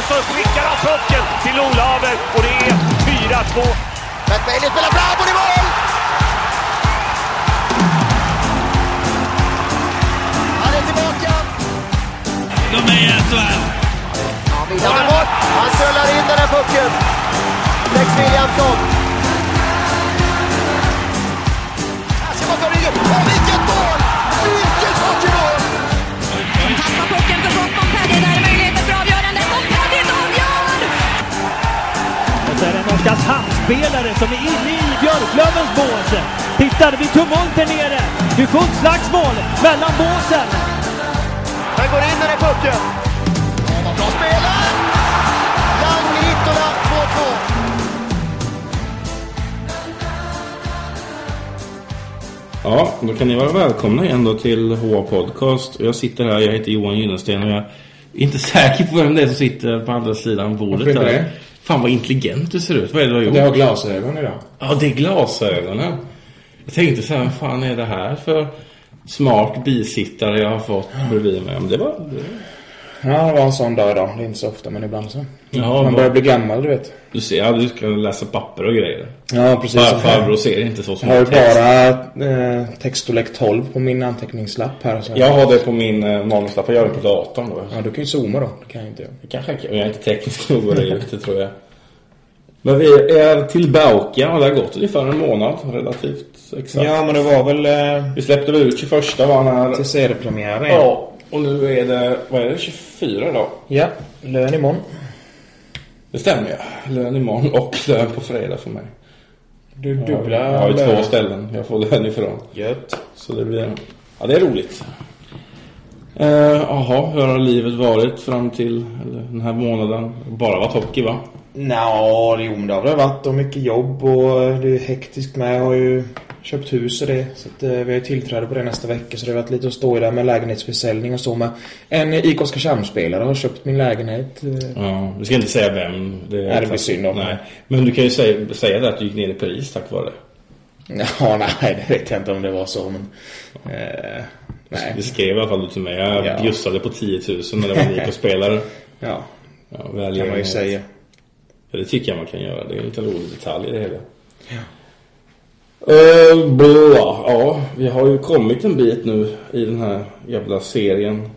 Och så skickar han pucken till Olaver och det är 4-2. McBailey spelar fram och i mål! Han är tillbaka! De är i SHL. Ja, vidare bort. Han trullar in den här pucken. Lex Williamson. Här ska man vilket mål! Vilket Är en Oskarshamnsspelare som är inne i Björklövens bås. Titta, det blir tumult där nere. Det är fullt slagsmål mellan båsen. Den går in den här pucken. Ja, vad bra spelat! Lang Hittola 2-2. Ja, då kan ni vara välkomna igen då till HA Podcast. Jag sitter här, jag heter Johan Gyllensten och jag är inte säker på vem det är som sitter på andra sidan bordet Varför här. det? Fan vad intelligent du ser ut. Vad är det du har gjort? Jag har glasögon idag. Ja, det är glasögonen. Jag tänkte så här, vad fan är det här för smart bisittare jag har fått bredvid mig? Men det var... Ja, det var en sån dag idag. Det är inte så ofta, men ibland så. Ja, Man börjar bli gammal, du vet. Du ser, ja, du ska läsa papper och grejer. Ja, precis. Far, farbror ser inte så som Jag har text. bara eh, textstorlek 12 på min anteckningslapp här. Så. Jag har det på min eh, manuslapp. Jag gör det på datorn då. Ja, du kan ju zooma då. Det kan jag inte göra. Kanske jag kan. Jag är inte teknisk nog det tror jag. Men vi är tillbaka och det har gått ungefär en månad relativt exakt. Ja, men det var väl eh, Vi släppte väl ut 21 var när... till seriepremiären. Ja, och nu är det, vad är det, 24 då? Ja, lön imorgon. Det stämmer ja. Lön imorgon och lön på fredag för mig. Du dubbla Jag har ju två ställen jag får lön ifrån. Gött. Så det blir... Ja, det är roligt. Eh, Jaha, hur har livet varit fram till eller, den här månaden? Bara varit hockey va? Nja, jo men det har väl varit och mycket jobb och eh, det är hektiskt med. Jag har ju köpt hus och det. Så att, eh, vi har ju tillträde på det nästa vecka. Så det har varit lite att stå i där med lägenhetsförsäljning och så med. En IK Oskarshamnsspelare har köpt min lägenhet. eh, Ja, vi ska inte säga vem. Det, Nej, det blir synd om. Nej. Men du kan ju säga, säga det att du gick ner i pris tack vare det. Ja, nej, det vet jag inte om det var så men... Eh, nej. Det skrev i alla fall du till mig. Jag Ja. bjussade på 10 000 när det var en IK-spelare. Ja, Ja, kan man ju säga. Ja, det tycker jag man kan göra. Det är en liten rolig detalj i det hela. Uh, bla. Ja, vi har ju kommit en bit nu i den här jävla serien.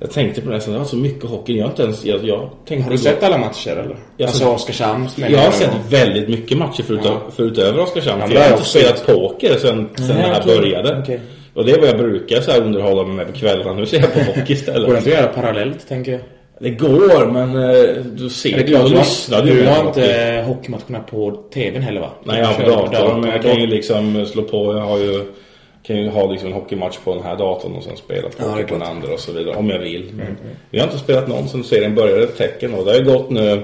Jag tänkte på det, så det var så mycket hockey. Jag har inte ens... Jag, jag tänkte Har du sett alla matcher eller? Jag alltså Oskarshamns Jag har sett väldigt mycket matcher förut, Ja. förutöver Oskarshamn. Ja, för jag har inte spelat poker sen, sen det här okej. började. Okej. Och det är vad jag brukar så här underhålla mig med på kvällarna. Nu ser jag på hockey Går det istället. inte att göra parallellt, tänker jag? Det går, men eh, du ser det klart, du har, ju du har på inte hockey. hockeymatcherna på TVn heller va? Nej, jag har på datorn, men jag kan ju liksom slå på. Jag har ju, kan ju ha liksom en hockeymatch på den här datorn och sen spela Ja, det poker är på den. Mm, andra och så vidare. Om jag vill. Men Vi har inte spelat någon sen serien började, tecken. Och det har ju gått nu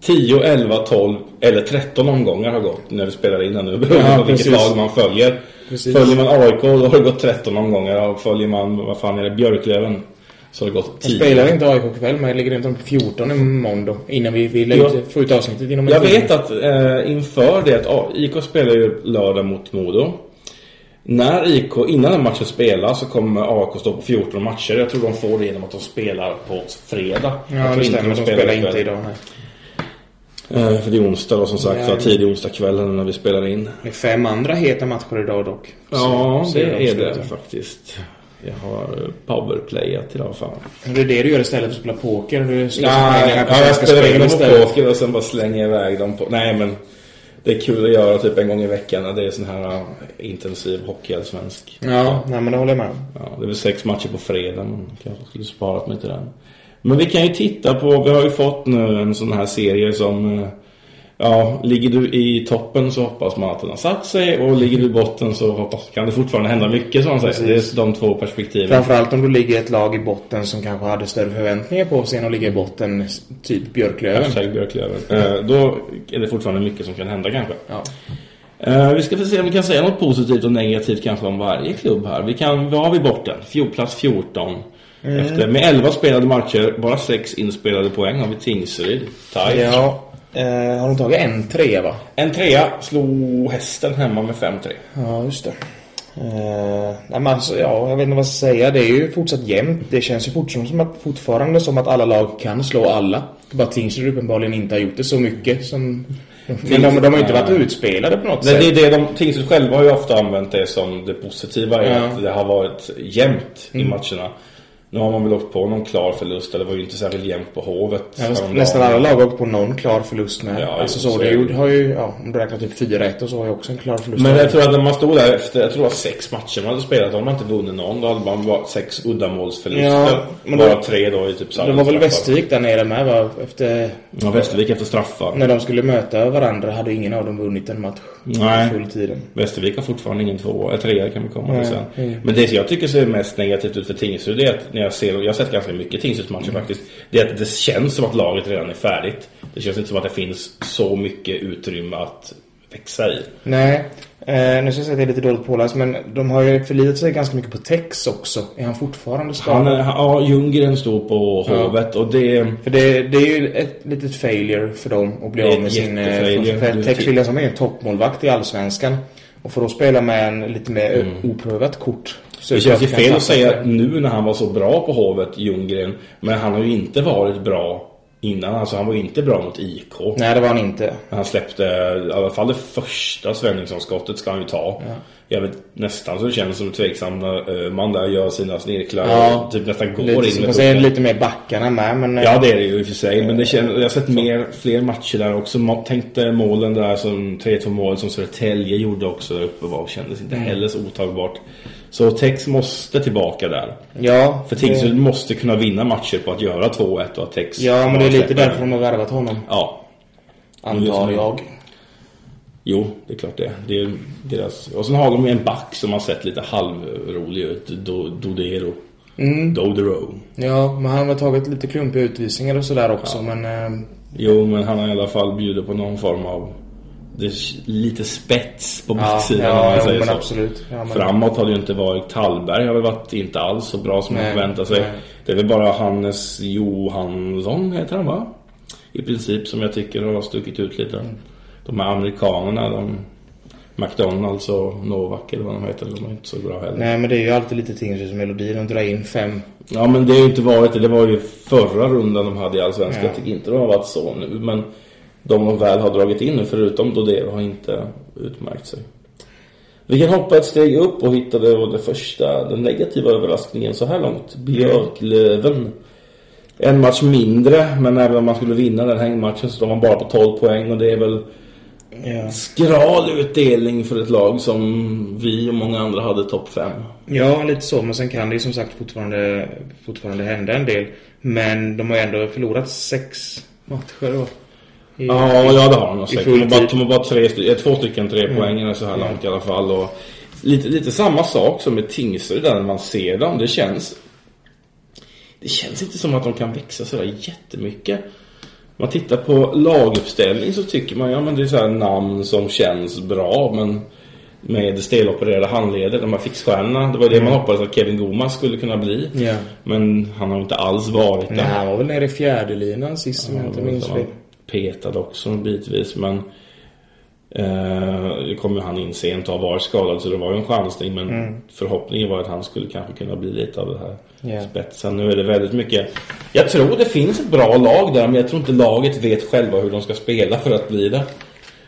10, 11, 12 eller 13 omgångar har gått när vi spelar in den nu. Beroende Ja, på vilket lag man följer. Precis. Följer man AIK då har det gått 13 omgångar. Och följer man, vad fan är det, Björklöven så har det gått Jag 10. spelar inte AIK kväll men jag ligger inte på 14 imorgon då. Innan vi, vi lägger ut, får ut avsnittet inom Jag vet att eh, inför det att IK spelar ju lördag mot Modo. När IK, innan den matchen spelar så kommer AIK stå på 14 matcher. Jag tror de får det genom att de spelar på fredag. Jag Ja, tror det stämmer. De spelar spelar inte idag. Nej. Eh, för det är onsdag då som sagt. Ja, så tidig onsdagkväll när vi spelar in. Det är fem andra heta matcher idag dock. Ja, Så- det är det faktiskt. Jag har powerplayat idag fan. Det är det du gör istället för att spela poker. Du pengarna på ja, jag spelar Spel in på poker och sen bara slänger iväg dem på... Nej, men det är kul att göra typ en gång i veckan när det är sån här uh, intensiv hockeyallsvensk. Ja, nej, men det håller jag med. Ja, det är väl sex matcher på fredag, men kanske skulle sparat mig till den. Men vi kan ju titta på, vi har ju fått nu en sån här serie som... Ja, ligger du i toppen så hoppas man att den har satt sig och ligger du i botten så hoppas, kan det fortfarande hända mycket som man säger. Det är de två perspektiven. Framförallt om du ligger i ett lag i botten som kanske hade större förväntningar på sig än att ligga i botten, typ Björklöven. Hashtag Björklöven. Eh, då är det fortfarande mycket som kan hända kanske. Ja. Eh, vi ska få se om vi kan säga något positivt och negativt kanske om varje klubb här. Vi kan, vad har vi? Fjol, plats 14. Efter, med 11 spelade matcher, bara 6 inspelade poäng har vi Tingsryd. Tight. Ja. Eh, har de tagit en trea va? En trea slog hästen hemma med 5-3. Ja, just det. Eh, nej, alltså, ja, jag vet inte vad jag ska säga. Det är ju fortsatt jämnt. Det känns ju fortfarande som att, fortfarande som att alla lag kan slå alla. Är bara Tingsryd uppenbarligen inte har gjort det så mycket som... Men de, de har ju inte varit utspelade på något Nej, sätt. det är det de, Tingsryd själva har ju ofta använt det som det positiva i Ja. att det har varit jämnt i matcherna. Nu har man väl åkt på någon klar förlust, eller det var ju inte särskilt jämnt på Hovet. Ja, nästan alla lag har åkt på någon klar förlust med. Ja, alltså så, så det gjorde- har ju, ja, om du räknar typ 4-1 och så har ju också en klar förlust. Men jag tror att när man stod där efter, jag tror det var sex matcher man hade spelat, de har inte vunnit någon. Då hade man bara sex uddamålsförluster. Ja, men då- bara tre då i typ Det var väl. Västervik där nere med va? Efter... Ja, Västervik efter straffar. När de skulle möta varandra hade ingen av dem vunnit en match. Nej. Full tiden. Västervik har fortfarande ingen två, eller trea kan vi komma till Nej, sen. mm. Men det jag tycker ser mest negativt ut för Tingsryd är att när jag ser, jag har sett ganska mycket Tingsrydsmatcher Mm. faktiskt, det är att det känns som att laget redan är färdigt. Det känns inte som att det finns så mycket utrymme att växa i. Nej. Eh, nu ska jag säga att jag är lite dåligt påläst men de har ju förlitat sig ganska mycket på Tex också. Är han fortfarande Han, skadad? är- ja, Ljunggren står på Ja. Hovet och det... För det, det är ju ett litet failure för dem att bli Det av med sin... eh, för Tex Williamson är ju en toppmålvakt i Allsvenskan. Och får då spela med en lite mer oprövat kort. Så. Det känns ju fel att säga på- nu när han var så bra på Hovet, Ljunggren. Men han har ju inte varit bra innan. Alltså han var ju inte bra mot IK. Nej, det var han inte. Han släppte i alla fall det första Svenningsson-skottet ska han ju ta. Jag vet nästan så det känns som tveksam när man där gör sina snirklar Ja. typ nästan går Lite, in så med säga lite mer backarna med men... eh, Ja det är det ju i och för sig. Men det känns, jag har sett mer, fler matcher där också. Ma- Tänkte målen där som 3-2 mål som Södertälje gjorde också där uppe var, kändes inte Mm. heller så otagbart. Så Tex måste tillbaka där. Ja. För Tingsryd måste kunna vinna matcher på att göra 2-1 och att Tex Ja, men det är lite släpper därför de har värvat honom. Ja. Antar jag. Jo, det är klart det. det är deras... Och sen har de en back som har sett lite halvrolig ut. Do, Dodero. Mm. Dodero. Ja, men han har tagit lite klumpiga utvisningar och sådär också men... Eh, Jo, men han har i alla fall bjudit på någon form av... Det är lite spets på ja, backsidan om ja, man jo, säger så. absolut. Ja, men, Framåt har det ju inte varit. Tallberg har väl varit inte alls så bra som man Nej, förväntar sig. nej. Det är väl bara Hannes Johansson heter han va? I princip som jag tycker har stuckit ut lite. Mm. De här amerikanerna, de... McDonalds och Novak eller vad de heter, de är inte så bra heller. Nej, men det är ju alltid lite Tingsryds melodi. De drar in fem. Ja men det har ju inte varit det. Det var ju förra rundan de hade i Allsvenskan. Ja. Jag tycker inte de har varit så nu. Men de de väl har dragit in nu, förutom Dodero, har inte utmärkt sig. Vi kan hoppa ett steg upp och hitta det, det första, den negativa överraskningen så här långt. Björklöven. En match mindre, men även om man skulle vinna den hängmatchen så står man bara på 12 poäng och det är väl Ja. skral utdelning för ett lag som vi och många andra hade topp 5. ja, lite så. Men sen kan det ju som sagt fortfarande, fortfarande hända en del. Men de har ju ändå förlorat sex matcher då. I- Ja, ja det har de nog säkert. De har bara, de har bara tre, eh, två stycken trepoängare så här långt i alla fall. Och lite, lite samma sak som med Tingsryd där när man ser dem. Det känns... Det känns inte som att de kan växa sådär jättemycket. Man tittar på laguppställning så tycker man ja men det är så här namn som känns bra men med stelopererade handleder, de här fixstjärnorna. Det var det man hoppades att Kevin Gomas skulle kunna bli. Ja. Men han har inte alls varit där. Nej, han var väl nere i fjärde linan sist om jag inte minns fel. petad också bitvis men eh, kom ju han in sent och har varit skadad så det var ju en chansning men förhoppningen var att han skulle kanske kunna bli lite av det här Ja. spetsen. Nu är det väldigt mycket Jag tror det finns ett bra lag där men jag tror inte laget vet själva hur de ska spela för att bli det.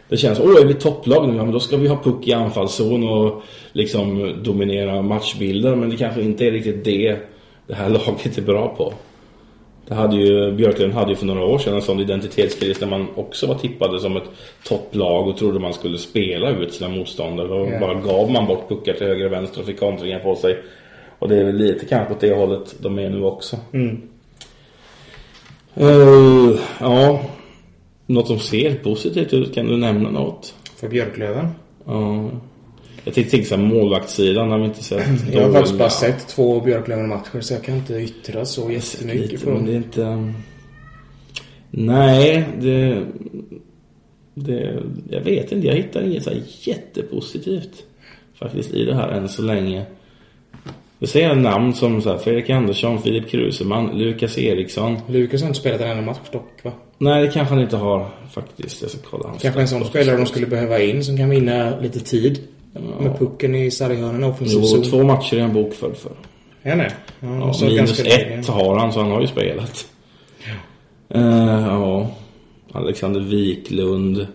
Det känns, åh är vi topplag nu? Ja men då ska vi ha puck i anfallszon och liksom dominera matchbilder men det kanske inte är riktigt det det här laget är bra på. Det hade ju, Björklund hade ju för några år sedan en sån identitetskris där man också var tippade som ett topplag och trodde man skulle spela ut sina motståndare. Då Ja. bara gav man bort puckar till höger och vänster och fick kontringar på sig. Och det är väl lite kanske åt det hållet de är nu också. Mm. Eh, ja, något som ser positivt ut, kan du nämna något? För Björklöven. Ja. Jag tänkte tänka målvaktssidan har vi inte sett. Jag har faktiskt bara sett två Björklöven-matcher så jag kan inte yttra så jättemycket Lite, men det är inte... Nej, det... det... Jag vet inte, jag hittar inget så här jättepositivt faktiskt i det här än så länge. Vi säger namn som så här, Fredrik Andersson, Filip Kruseman, Lukas Eriksson. Lukas har inte spelat en enda match dock va? Nej, det kanske han inte har faktiskt. Jag ska kolla hans Kanske en sån spelare de skulle behöva in som kan vinna lite tid. Med pucken i sarghörnen offensiv Jo, två matcher är han bokförd för. Är det? Ja, Ja, minus ett har han, så han har ju spelat. Eh, ja. Alexander Wiklund.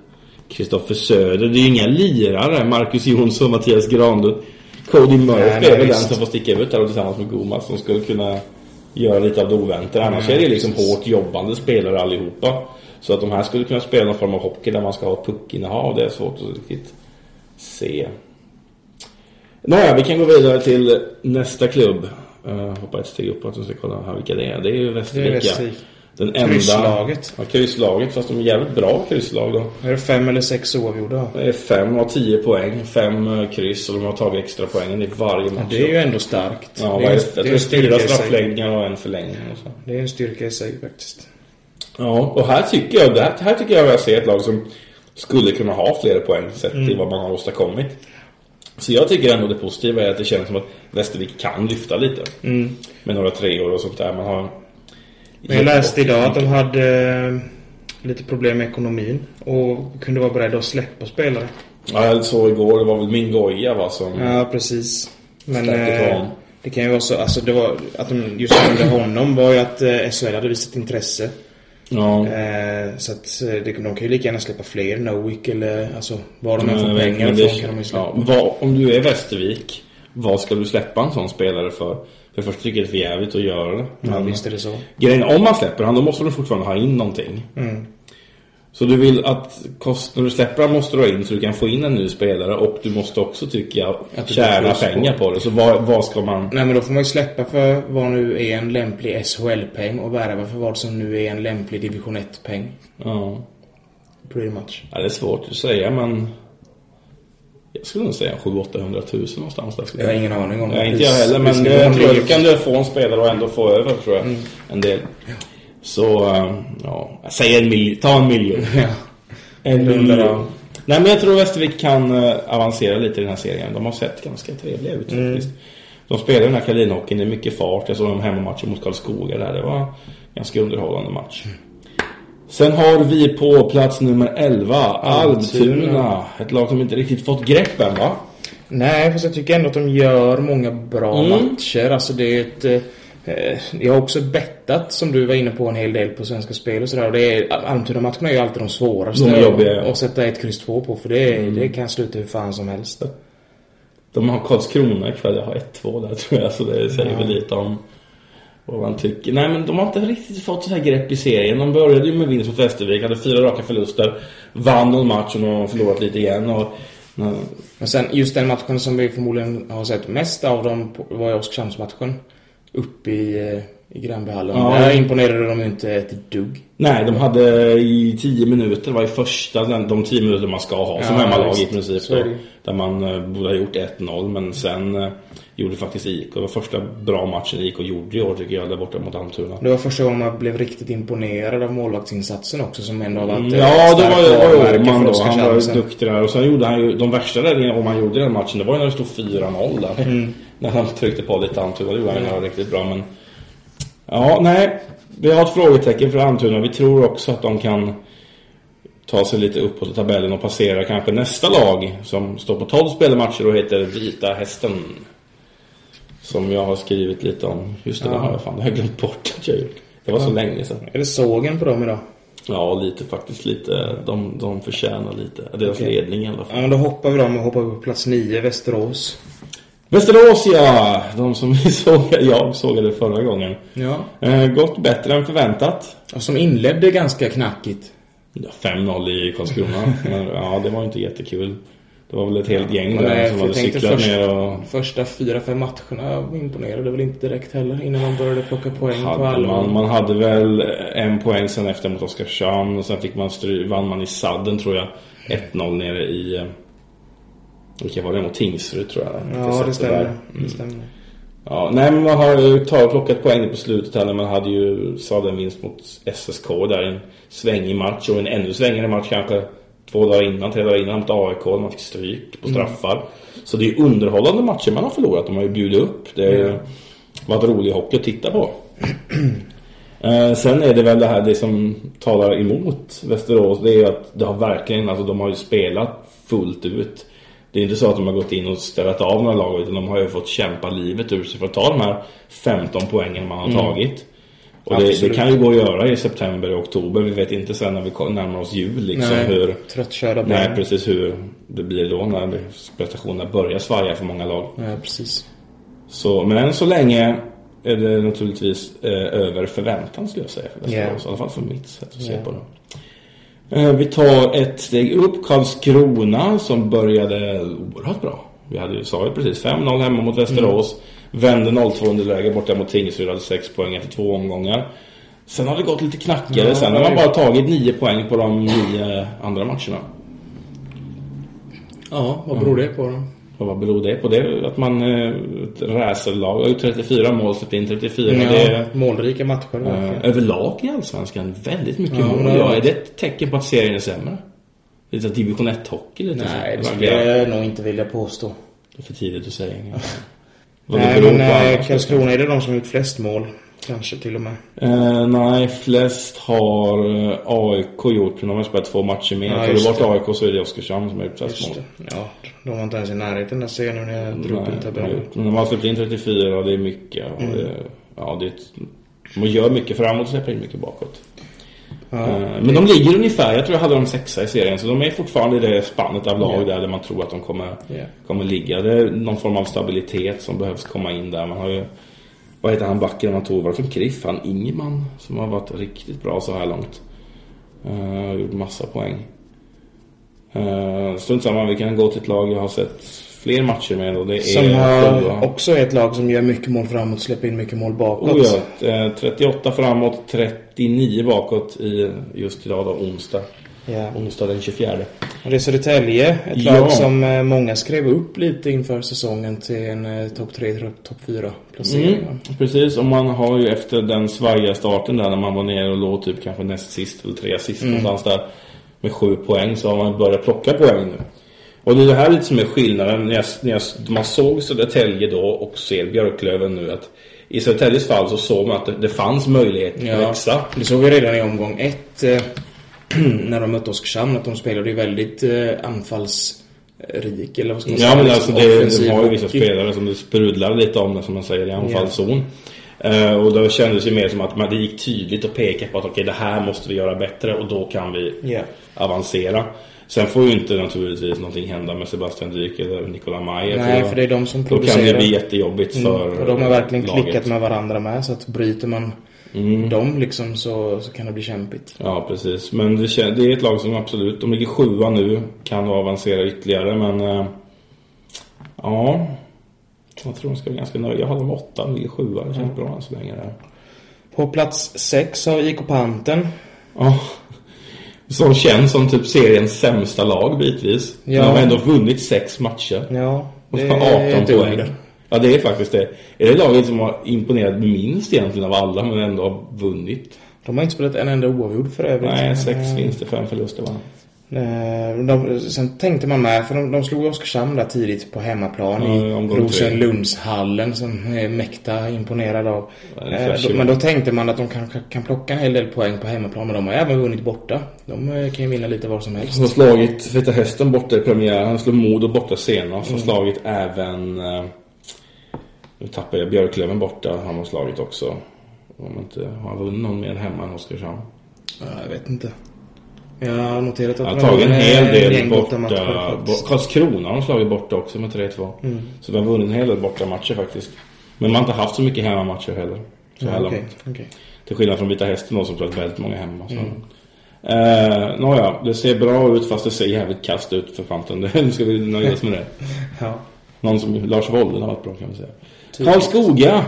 Kristoffer Söder. Det är ju inga lirare. Marcus Jonsson, Mattias Granlund. Cody Murphy är väl den som får sticka ut där tillsammans med Gomas. Som skulle kunna göra lite av det oväntade. Annars Nej, är det liksom precis. hårt jobbande spelare allihopa. Så att de här skulle kunna spela någon form av hockey där man ska ha puckinnehav. Det är svårt att riktigt se. Nåja, vi kan gå vidare till nästa klubb. Uh, hoppa ett steg uppåt och ska kolla här vilka det är. Det är ju Västervika. Västervik. Den enda... Krysslaget. Ja, krysslaget. Fast de är jävligt bra krysslag då. Är det fem eller sex oavgjorda? Det är fem av tio poäng. Fem eh, kryss och de har tagit extra poängen i varje match. Det är ju ändå starkt. Ja, det är är, det? Jag det är tror det är fyra straffläggningar och en förlängning. Och så. Det är en styrka i sig faktiskt. Ja, och här tycker jag, det här, här tycker jag jag ser ett lag som skulle kunna ha fler poäng sett till vad man har åstadkommit. Så jag tycker ändå det positiva är att det känns som att Västervik kan lyfta lite. Med några treor och sånt där. Man har... Jag läste idag att de hade eh, lite problem med ekonomin och kunde vara beredda att släppa spelare. Ja, jag såg igår, det var väl min goja va som... Ja, precis. Men eh, det kan ju vara så, alltså det var, att de just under honom var ju att eh, SHL hade visat intresse. Ja. Eh, så att eh, de kan ju lika gärna släppa fler, Nowick eller alltså var de än får pengar det- kan de ju släppa. ja, vad, om du är Västervik, vad ska du släppa en sån spelare för? För först tycker jag det är för jävligt att göra det. Ja, Men- visst är det så. Grejen, om man släpper han, då måste du fortfarande ha in någonting. Mm. Så du vill att kost, när du släpper han måste du ha in så du kan få in en ny spelare och du måste också, tycker jag, det tjäna pengar på det. Så vad, vad ska man... Nej men då får man ju släppa för vad nu är en lämplig SHL-peng och värva för vad som nu är en lämplig division 1-peng. Ja, Pretty much. ja, det är svårt att säga men... Jag skulle nog säga 700 000 någonstans där. Jag har ingen aning om Nej, inte jag heller, men jag tror kan du få en spelare och ändå få över, tror jag. Mm. En del. Så, eh, ja, säger en miljon. Ta en miljon. En miljon. Nej, men jag tror Västervik kan eh, avancera lite i den här serien. De har sett ganska trevliga ut Mm. faktiskt. De spelar den här kaninhockeyn, det är mycket fart. Jag såg dem hemmamatchen mot Karlskoga där. Det var en ganska underhållande match. Sen har vi på plats nummer 11, Almtuna. Almtuna. Ett lag som inte riktigt fått grepp än, va? Nej, fast jag tycker ändå att de gör många bra Mm. matcher. Alltså det är ett... Eh, jag har också bettat, som du var inne på, en hel del på Svenska Spel och sådär. Och det är, Almtuna-matcherna är ju alltid de svåraste De jobbiga, ja. att sätta ett kryss 2 på. För det, det kan sluta hur fan som helst. De har Karlskrona ikväll, jag har 1-2 där tror jag, så det säger väl lite om vad man tycker. Nej men de har inte riktigt fått så här grepp i serien. De började ju med vinst mot Västervik, hade fyra raka förluster, vann någon match och nu har förlorat lite igen. Och, Men sen just den matchen som vi förmodligen har sett mest av dem var ju Oskarshamnsmatchen. Uppe i, eh, i Gränbyhallen. Ja. Där imponerade de inte ett dugg. nej, de hade i 10 minuter, var i första, de 10 minuter man ska ha som Ja, hemmalag i princip. Då, där man eh, borde ha gjort 1-0 men sen eh, gjorde faktiskt IK. Det var första bra matchen IK gjorde i år tycker jag, där borta mot Almtuna. Det var första gången man blev riktigt imponerad av målvaktsinsatsen också som ändå har varit eh, Ja, ett det var ju för då. Han var ju duktig där. Och sen gjorde han ju de värsta räddningarna om han gjorde i den matchen. Det var ju när det stod 4-0 där. Mm. När han tryckte på lite Almtuna. Det gjorde han ju riktigt bra. Men ja, nej. Vi har ett frågetecken för Almtuna. Vi tror också att de kan ta sig lite uppåt i tabellen och passera kanske nästa lag som står på 12 spelmatcher och heter Vita Hästen. Som jag har skrivit lite om. Just det, det har jag fan det har jag glömt bort att jag gjort. Det var så länge sedan. Är det sågen på dem idag? Ja, lite faktiskt. Lite. De, de förtjänar lite. Deras Okej. ledning i alla fall. Ja, men då hoppar vi dem och hoppar på plats 9, Västerås. Västerås ja! De som vi såg, jag sågade förra gången. Ja. Eh, gått bättre än förväntat. Och som inledde ganska knackigt. Ja, 5-0 i Karlskrona. Men ja, det var inte jättekul. Det var väl ett helt gäng där nej, som hade cyklat först- ner och... Första fyra, fem matcherna imponerade väl inte direkt heller innan de började plocka poäng på Hade allvar. man, man hade väl en poäng sen efter mot Oskarshamn och sen fick man stry, vann man i sadden tror jag 1-0 nere i eh, vilka var det mot Tingsryd tror jag Ja, det stämmer. där. Det stämmer. Ja, nej men man har ju tagit plockat poäng på slutet här när man hade ju sadden vinst mot SSK där en svängig match och en ännu svängigare match kanske två dagar innan, tre dagar innan mot AIK när man fick stryk på straffar. Så det är underhållande matcher man har förlorat. De har ju bjudit upp. Det ju varit rolig hockey att titta på. Eh, sen är det väl det här det som talar emot Västerås. Det är ju att det har verkligen, alltså de har ju spelat fullt ut. Det är inte så att de har gått in och ställt av några lag utan de har ju fått kämpa livet ur sig för att ta de här 15 poängen man har tagit. Och det, det kan ju gå att göra i september och oktober. Vi vet inte sen när vi närmar oss jul liksom Nej, hur... tröttkörda Nej, precis hur det blir då när prestationerna börjar svaja för många lag. Ja, precis. Så, men än så länge är det naturligtvis eh, över förväntan skulle jag säga. För Västerås, Ja. I alla fall från mitt sätt att se Ja. på det. Eh, vi tar ett steg upp. Karlskrona som började oerhört bra. Vi hade ju, sa ju precis 5-0 hemma mot Västerås. Vände 0-2 underläge borta mot Tingsryd. Hade 6 poäng efter två omgångar. Sen har det gått lite knackigare. Ja, Sen har man bara tagit 9 poäng på de 9 andra matcherna. Ja, vad beror det på då? Och vad beror det på? Det är att man eh, ett racerlag har ju 34 mål, släppt in 34. Ja, Det är, målrika matcher. eh, överlag i Allsvenskan väldigt mycket Ja, mål. Ja, är det ett tecken på att serien är sämre? Lite så division 1-hockey lite Nej, det så. skulle jag nog inte vilja påstå. Det är för tidigt att säga. Nej, men eh, annars. Karlskrona är det de som har gjort flest mål. Kanske till och med. Eh, nej, flest har eh, AIK gjort. De har spelat två matcher mer. Ja, bort det. AIK så är det Oskarshamn som har gjort flest mål. Ja, de var inte ens i närheten där ser jag nu när jag drog upp Nej, en de har tabell. gjort- men de har släppt in 34 och det är mycket. Mm. det, ja, det de gör mycket framåt och släpper in mycket bakåt. Ja, Eh, Men de ligger ungefär, jag tror jag hade dem sexa i serien, så de är fortfarande i det spannet av lag Ja. där, man tror att de kommer, Ja. kommer ligga. Det är någon form av stabilitet som behövs komma in där. Man har ju, vad heter han backen man tog? Var det från Kriff? Han Ingeman som har varit riktigt bra så här långt. Uh, gjort massa poäng. Uh, Strunt samma, vi kan gå till ett lag jag har sett fler matcher med och det är Som har Sjua. också är ett lag som gör mycket mål framåt, släpper in mycket mål bakåt. Oh ja, eh, 38 framåt, 39 bakåt i just idag då, onsdag. Ja. Onsdag den 24. Och det är Södertälje, ett Ja. lag som eh, många skrev upp lite inför säsongen till en eh, topp 3, topp 4 placering. Mm, precis, och man har ju efter den svajiga starten där när man var nere och låg typ kanske näst sist eller tre sist Mm. någonstans där med sju poäng så har man börjat plocka poäng nu. Och det är det här lite som är skillnaden när, jag, när jag, man såg Södertälje då och ser Björklöven nu att i Södertäljes fall så såg man att det, det fanns möjlighet att Ja. växa. Det såg vi redan i omgång ett eh, när de mötte Oskarshamn att de spelade ju väldigt eh, anfallsrik eller vad ska man säga? Ja men alltså det, de har ju vissa spelare som det sprudlar lite om det som man säger i anfallszon. Eh, och då kändes det mer som att man, det gick tydligt att peka på att okej det här måste vi göra bättre och då kan vi Ja. avancera. Sen får ju inte naturligtvis någonting hända med Sebastian Dyk eller Nikola Mayer. Nej, för det är de som Då kan det producerar. bli jättejobbigt för Mm, och de har verkligen laget. klickat med varandra med så att bryter man Mm. dem liksom så, så kan det bli kämpigt. Ja, precis. Men det, det är ett lag som absolut, de ligger sjua nu. Kan avancera ytterligare, men... eh, ja... Jag tror de ska vara ganska nöjda. Jag har dem åtta, de ligger sjua. Det känns bra än så länge där. På plats sex har IK Panten. Ja. Som känns som typ seriens sämsta lag bitvis. Ja. Men de har ändå vunnit sex matcher. Ja, Och det är 18 ett poäng. under. Ja, det är faktiskt det. Är det laget som har imponerat minst egentligen av alla, men ändå har vunnit? De har inte spelat en enda oavgjord för övrigt. Nej, sex Eh, vinster, fem förluster va? Eh, De, sen tänkte man med, för de, de slog Oskarshamn där tidigt på hemmaplan Ja, i. Rosenlundshallen som är mäkta imponerad av. Ja, Eh, men då tänkte man att de kan, kan plocka en hel del poäng på hemmaplan, men de har även vunnit borta. De eh, kan ju vinna lite var som Han har helst. slagit Vita Hästen borta i premiären. Han slog Modo borta senast. Mm. Har slagit även... Nu tappar jag Björklöven borta. Han har slagit också. Om inte har han vunnit någon mer hemma än Oskarshamn. Ja, jag vet inte. Jag har noterat att Han de har tagit en hel del borta. matcher bo- faktiskt. Karlskrona har de slagit borta också med 3-2. Mm. Så de har vunnit en hel del borta matcher faktiskt. Men man har inte haft så mycket hemmamatcher heller. Så här Ja, långt. okej. Till skillnad från Vita Hästen då som spelat väldigt många hemma. Så. Mm. Eh, Nåja, det ser bra ut fast det ser jävligt kast ut för panten. Nu ska vi nöja oss med det. Ja. Någon som Lars Wolden har varit bra kan vi säga. Karlskoga!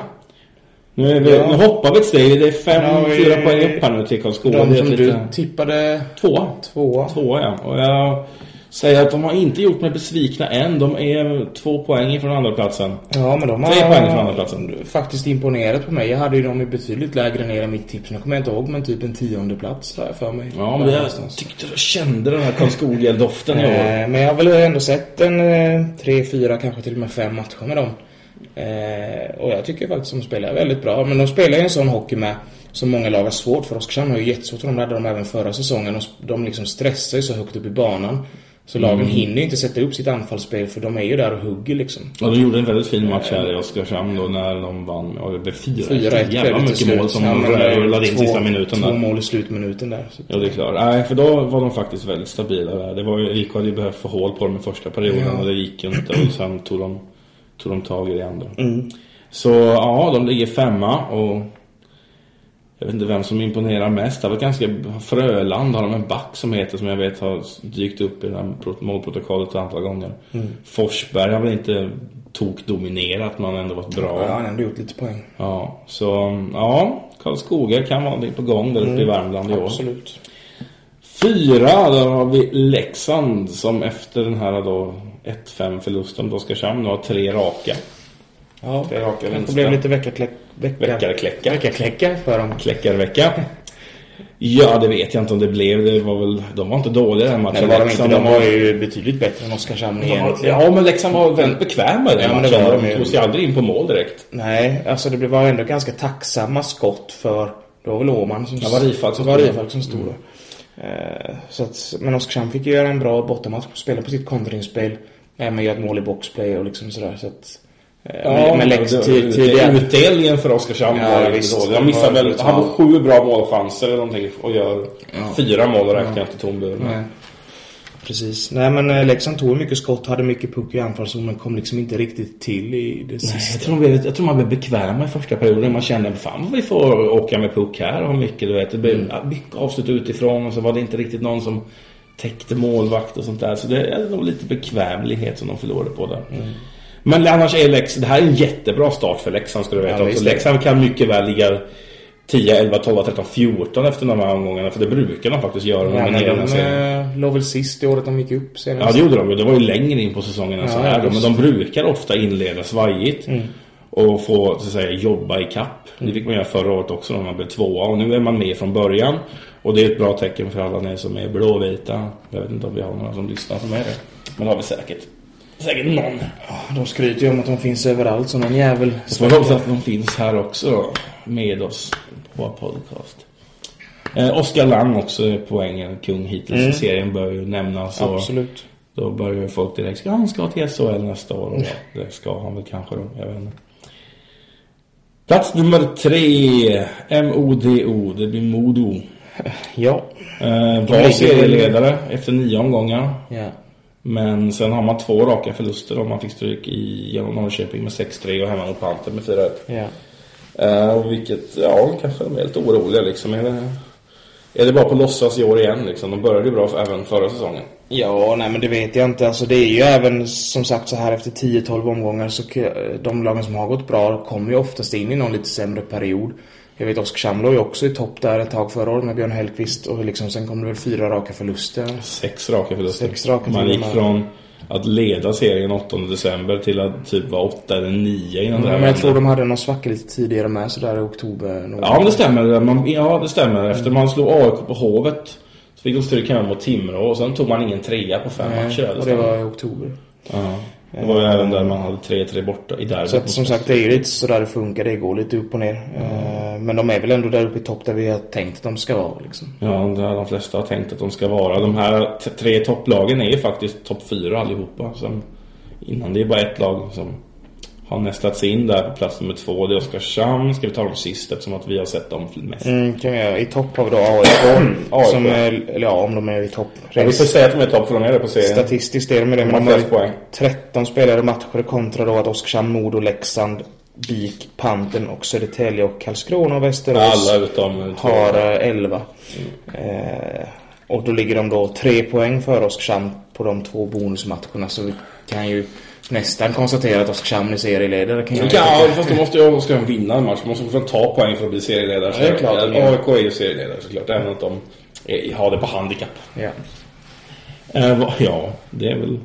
Nu, vi, Ja. nu hoppar vi ett steg. Det är fem, Ja, vi- fyra poäng upp här nu till Karlskoga. De som lite... du tippade Tvåa. tvåa. Tvåa ja. Och jag säger att de har inte gjort mig besvikna än. De är två poäng från andra platsen. Ja, men de har Tre poäng från andra platsen. faktiskt imponerat på mig. Jag hade ju dem i betydligt lägre ner än mitt tips. Nu kommer jag inte ihåg, men typ en tionde plats jag för mig. Ja, men Där jag tyckte jag kände den här Karlskoga-doften i år. Eh, Men jag har väl ändå sett en eh, tre, fyra, kanske till och med fem matcher med dem. Eh, och jag tycker faktiskt att de spelar väldigt bra. Men de spelar ju en sån hockey med som många lag har svårt för. Oskarshamn har ju jättesvårt för dem. Det hade de även förra säsongen. Och de liksom stressar ju så högt upp i banan. Så lagen hinner ju inte sätta upp sitt anfallsspel för de är ju där och hugger liksom. Ja, de gjorde en väldigt fin match här i Oskarshamn då när de vann. Ja, det blev 4-1. 4-1 Jävla mycket slut. mål som Ja, eh, rullade in två- sista minuten Två där. mål i slutminuten där. Ja, det är klart. Nej, för då var de faktiskt väldigt stabila där. Det var ju, IK hade ju behövt få hål på dem i första perioden och det gick ju inte. Och sen tog de, tog de tag i det andra. Så ja, de ligger femma och jag vet inte vem som imponerar mest. Det var ganska... Fröland har de en back som heter, som jag vet har dykt upp i det här pro- målprotokollet ett antal gånger. Forsberg har väl inte tokdominerat men han har ändå varit bra. Ja, han har ändå gjort lite poäng. Ja, så ja, Karlskoga kan vara på gång där uppe i Värmland i år. Absolut. Fyra, där har vi Leksand som efter den här då 1-5 förlusten mot Oskarshamn nu har tre raka. Ja, Tre raka det blev lite veckarkläck... Vecka... Veckarkläckar. Veckarkläckar för dem. Kläckarvecka. Ja, det vet jag inte om det blev. Det var väl, de var inte dåliga den matchen. Nej, det var de inte. De var ju betydligt bättre än Oskarshamn egentligen. Ja, men Leksand var väldigt bekväma i den Ja, det matchen. var de tog sig aldrig in på mål direkt. Nej, alltså det var ändå ganska tacksamma skott för... Det var väl Åman som... Det var Rifalk som var. Rifalk som stod då. Eh, så att, men Oskarshamn fick ju göra en bra bortamatch. Spela på sitt kontringsspel. Även göra ett mål i boxplay och liksom sådär. Så att, eh, men, men Lex tidigare... Utdelningen för Oskarshamn Ja, var visst. dålig. De missade väl, han brutalt. sju bra målchanser eller någonting och gör fyra mål och räknar inte tom bur. Nej. Precis. Nej men eh, Leksand tog mycket skott, hade mycket puck i anfallszon men kom liksom inte riktigt till i det Nej, sista. jag, tror man blev, jag tror man blev bekväma i första perioden. Man kände fan vad vi får åka med puck här och mycket du vet. Det blev ja, mycket avslut utifrån och så var det inte riktigt någon som täckte målvakt och sånt där. Så det är nog lite bekvämlighet som de förlorade på där. Men annars är Leksand, det här är en jättebra start för Leksand ska du veta Ja, också. Leksand kan mycket väl ligga 10, 11, 12, 13, 14 efter de här omgångarna. För det brukar de faktiskt göra. Ja, men de, eh, låg väl sist i året de gick upp senast. Ja, det gjorde de ju. Det var ju längre in på säsongen än Ja, så här. ja. Men. Mm. de brukar ofta inleda svajigt. Och få, så att säga, jobba i kapp. Det fick man göra förra året också när man blev tvåa. Och nu är man med från början. Och det är ett bra tecken för alla ni som är blåvita. Jag vet inte om vi har några som lyssnar som är det. Men har vi säkert. Säkert någon. De skryter ju om att de finns överallt som någon jävel. Så får vi hoppas att de finns här också med oss på podcast. Eh, Oskar Lang också är poängen kung hittills i serien bör ju nämnas. Mm. Absolut. Då börjar ju folk direkt ska han ska till SHL nästa år. Och det ska han väl kanske då. Jag vet inte. Plats nummer tre. MODO. Det blir Modo. Ja. Eh, var serieledare efter nio omgångar. Ja. Men sen har man två raka förluster om man fick stryk i genom Norrköping med 6-3 och hemma mot Panter med 4-1. Ja. Och vilket, ja, kanske de är lite oroliga liksom. Är det, är det bara på låtsas i år igen liksom? De började ju bra även förra säsongen. Ja, nej men det vet jag inte. Alltså det är ju även som sagt så här efter 10-12 omgångar så de lagen som har gått bra kommer ju oftast in i någon lite sämre period. Jag vet Oskarshamn låg ju också i topp där ett tag förra året med Björn Hellkvist och liksom sen kom det väl fyra raka förluster. Sex raka förluster. Sex raka Man gick från att leda serien 8 december till att typ vara 8 eller 9 innan det här men jag tror de hade någon svacka lite tidigare med sådär i oktober. någon Ja, men det stämmer. Man, ja, det stämmer. Efter man slog AIK på Hovet så fick de stryk hemma mot Timrå och sen tog man ingen trea på fem Nej, matcher. och det var i oktober. Ja. Det var ju även där man hade 3-3 borta i derbyt. Så att, som sagt, det är ju lite sådär det funkar. Det går lite upp och ner. Eh, Men de är väl ändå där uppe i topp där vi har tänkt att de ska vara liksom. Ja, det har de flesta har tänkt att de ska vara. De här tre topplagen är ju faktiskt topp fyra allihopa. Som innan det är bara ett lag som har nästat sig in där på plats nummer två. Det är Oskarshamn. Ska vi ta dem sist eftersom att vi har sett dem mest. Mm, kan vi göra. I topp har vi då AIK. AIK. som är, eller ja, om de är i topp. Ja, vi får säga att de är topp för de är det på serien. Statistiskt är de det, men De har de har flest poäng. 13 spelade matcher kontra då att Oskarshamn, Modo, Leksand, BIK, Panten och Södertälje och Karlskrona och Västerås Alla utom har eh, 11. Eh, och då ligger de då tre poäng för Oskarshamn på de två bonusmatcherna. Så vi kan ju nästan konstatera att Oskarshamn är serieledare. Kan jag Ja, fast då måste ju Oskarshamn vinna en match. De måste få ta poäng för att bli serieledare. Ja, det är klart. AIK är ju serieledare såklart. Även att de är, har det på handikapp. ja. Eh, ja, det är väl...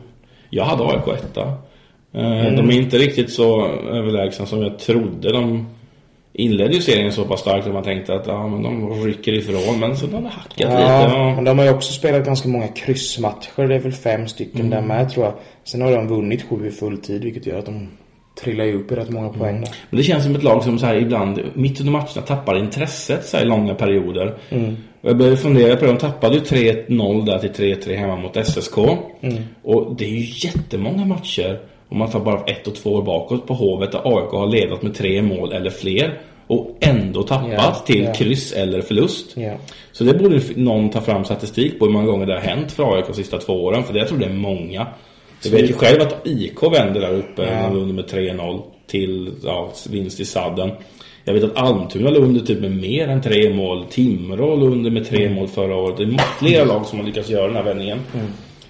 Jag hade AIK etta. Eh, Mm. De är inte riktigt så överlägsna som jag trodde. De inledde ju serien så pass starkt att man tänkte att ja, men de rycker ifrån. Men så har det hackat lite. Ja, men de har ju också spelat ganska många kryssmatcher. Det är väl fem stycken Mm. där med tror jag. Sen har de vunnit sju i fulltid vilket gör att de trillar ju upp i rätt många poäng där. Men det känns som ett lag som så här ibland, mitt under matcherna, tappar intresset så i långa perioder. Och jag började fundera på det. De tappade ju 3-0 där till 3-3 hemma mot SSK. Och det är ju jättemånga matcher. Om man tar bara ett och två år bakåt på Hovet där AIK har ledat med tre mål eller fler. Och ändå tappat Ja, till ja. kryss eller förlust. Ja. Så det borde någon ta fram statistik på hur många gånger det har hänt för AIK de sista två åren. För det jag tror det är många. Jag vet ju själv att IK vänder där uppe de under med 3-0 till ja, vinst i sadden. Jag vet att Almtuna låg under typ med mer än tre mål. Timrå låg under med tre mål förra året. Det är flera lag som har lyckats göra den här vändningen.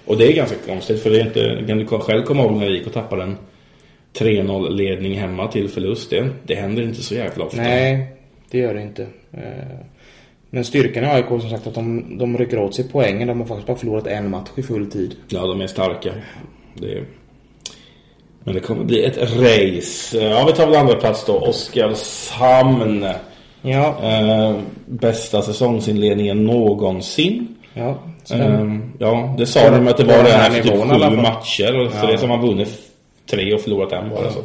Och det är ganska konstigt för det är inte, kan du själv komma ihåg när IK tappade en 3-0 ledning hemma till förlust. Det, det händer inte så jävla ofta. Nej, det gör det inte. Eh, Men styrkan i AIK som sagt att de, de rycker åt sig poängen. De har faktiskt bara förlorat en match i full tid. Ja, de är starka. Det... Men det kommer bli ett race. Ja, vi tar väl andra plats då. Oskarshamn. Ja, Eh, bästa säsongsinledningen någonsin. Ja. Eh, ja, det sa de att det var redan här efter typ sju matcher. Och för Ja. det som har vunnit tre och förlorat en bara. Så.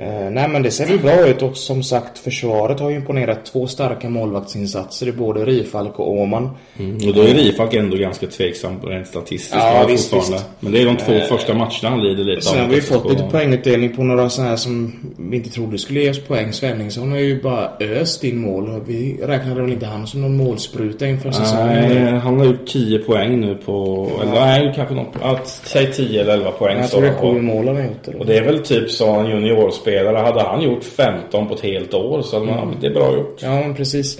Eh, nej men det ser väl bra ut och som sagt försvaret har ju imponerat två starka målvaktsinsatser i både Rifalk och Åman. Mm. Och då är Rifalk ändå ganska tveksam rent statistiskt. Ja, Ja, visst, visst. Men det är de två första matcherna han lider lite Sen har vi fått lite poängutdelning på några sådana här som vi inte trodde skulle ge oss poäng. Svenningsson har ju bara öst in mål. Vi räknade väl inte han som någon målspruta inför säsongen. Nej, han har gjort 10 poäng nu på... Eller nej, kanske något... Säg 10 eller 11 poäng. Jag tror det är han på. sju mål han har gjort. Och det är väl typ så en juniorspelare. Hade han gjort 15 på ett helt år så hade man, Mm. det är bra gjort. Ja men precis.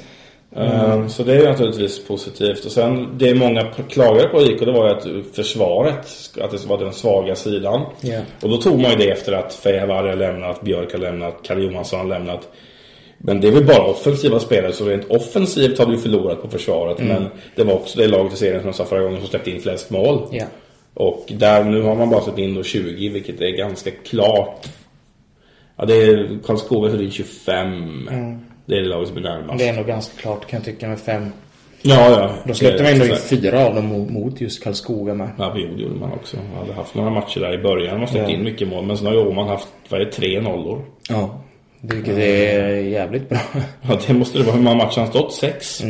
Eh, Så det är naturligtvis positivt. Och sen det många klagade på IK det var ju att försvaret, att det var den svaga sidan. Ja. Och då tog man ju det efter att Fejavari har lämnat, Björk har lämnat, Kalle Johansson har lämnat. Men det är väl bara offensiva spelare så rent offensivt har du förlorat på försvaret. Mm. Men det var också det laget i serien som jag sa förra gången som släppte in flest mål. Ja. Och där, nu har man bara släppt in då 20 vilket är ganska klart. Ja det är Karlskoga så det är 25. Det är det laget som är närmast. Mm. Det är ändå ganska klart kan jag tycka med fem. Ja, ja. Då släppte man ändå in fyra av dem mo- mot just Karlskoga med. Ja, det gjorde man också. Man hade haft några matcher där i början. Man släppt Ja. in mycket mål. Men sen har ju Åman haft, vad är det, tre nollor. Ja. Vilket är jävligt bra. Ja, det måste det vara. Hur många matcher har han stått? Sex?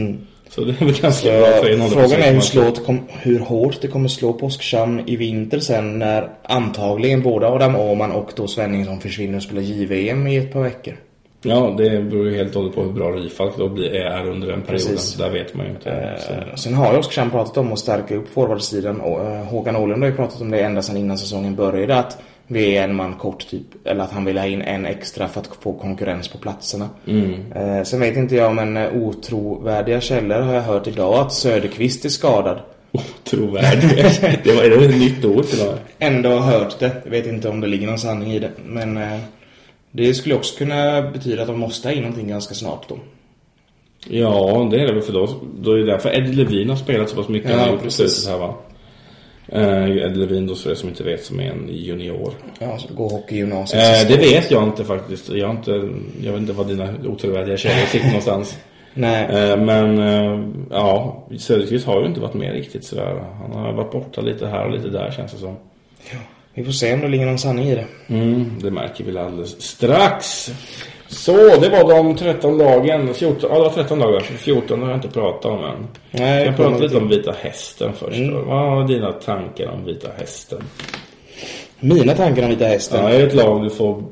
Så det är väl ganska Så, bra. På frågan är hur, slåt kom, hur hårt det kommer slå på Oskarshamn i vinter sen när antagligen både Adam Åhman och då Svenningsson försvinner och spelar JVM i ett par veckor. Ja, det beror ju helt och hållet på hur bra Rifalk då blir, är under den perioden. Precis. Där vet man ju inte. Eh, Sen har ju Oskarshamn pratat om att stärka upp forwardsidan och eh, Håkan Åhlund har ju pratat om det ända sedan innan säsongen började att vi är en man kort typ. Eller att han vill ha in en extra för att få konkurrens på platserna. Eh, sen vet inte jag men eh, otrovärdiga källor har jag hört idag att Söderqvist är skadad. Trovärdig. det var, det ett nytt ord det? Ändå har hört det. Jag vet inte om det ligger någon sanning i det. Men eh, det skulle också kunna betyda att de måste ha in någonting ganska snart då. Ja, det är det väl för då. Då är det därför Eddie Levin har spelat så pass mycket Ja, precis. här va. Uh, Eddie Levin då för er som inte vet som är en junior. Ja, så går hockeygymnasiet. Eh, det vet jag inte faktiskt. Jag, har inte, jag vet inte var dina otrovärdiga källor sitter någonstans. Nej. Eh, men eh, ja, Söderqvist har ju inte varit med riktigt sådär. Han har varit borta lite här och lite där känns det som. Vi får se om det ligger någon sanning i det. Mm, det märker vi väl alldeles strax. Så, det var de 13 lagen. 14, ja, det var 13 dagar. 14 har jag inte pratat om än. Nej, jag kan kommer prata lite om Vita Hästen först. Mm. Vad har dina tankar om Vita Hästen? Mina tankar om Vita Hästen. Ja, det är ett lag du får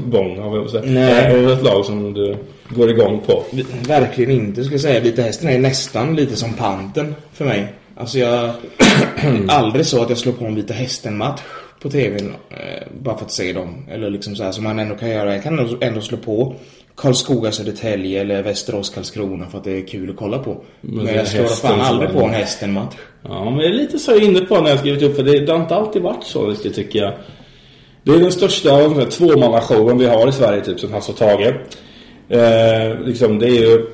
bång av. Nej. Det är ett lag som du går igång på. Verkligen inte skulle jag säga. Vita Hästen är nästan lite som panten för mig. Alltså jag... aldrig så att jag slår på en Vita Hästen-match på tvn eh, bara för att se dem. Eller liksom så här som man ändå kan göra. Jag kan ändå, ändå slå på Karlskoga, Södertälje eller Västerås, Karlskrona för att det är kul att kolla på. Men, är jag slår fan aldrig på en Hästen-match. Ja, men det är lite så jag är inne på när jag skrivit upp. För det, det har inte alltid varit så riktigt tycker jag. Det är den största tvåmannashowen vi har i Sverige typ som Hasse och Tage. Eh, liksom det är ju...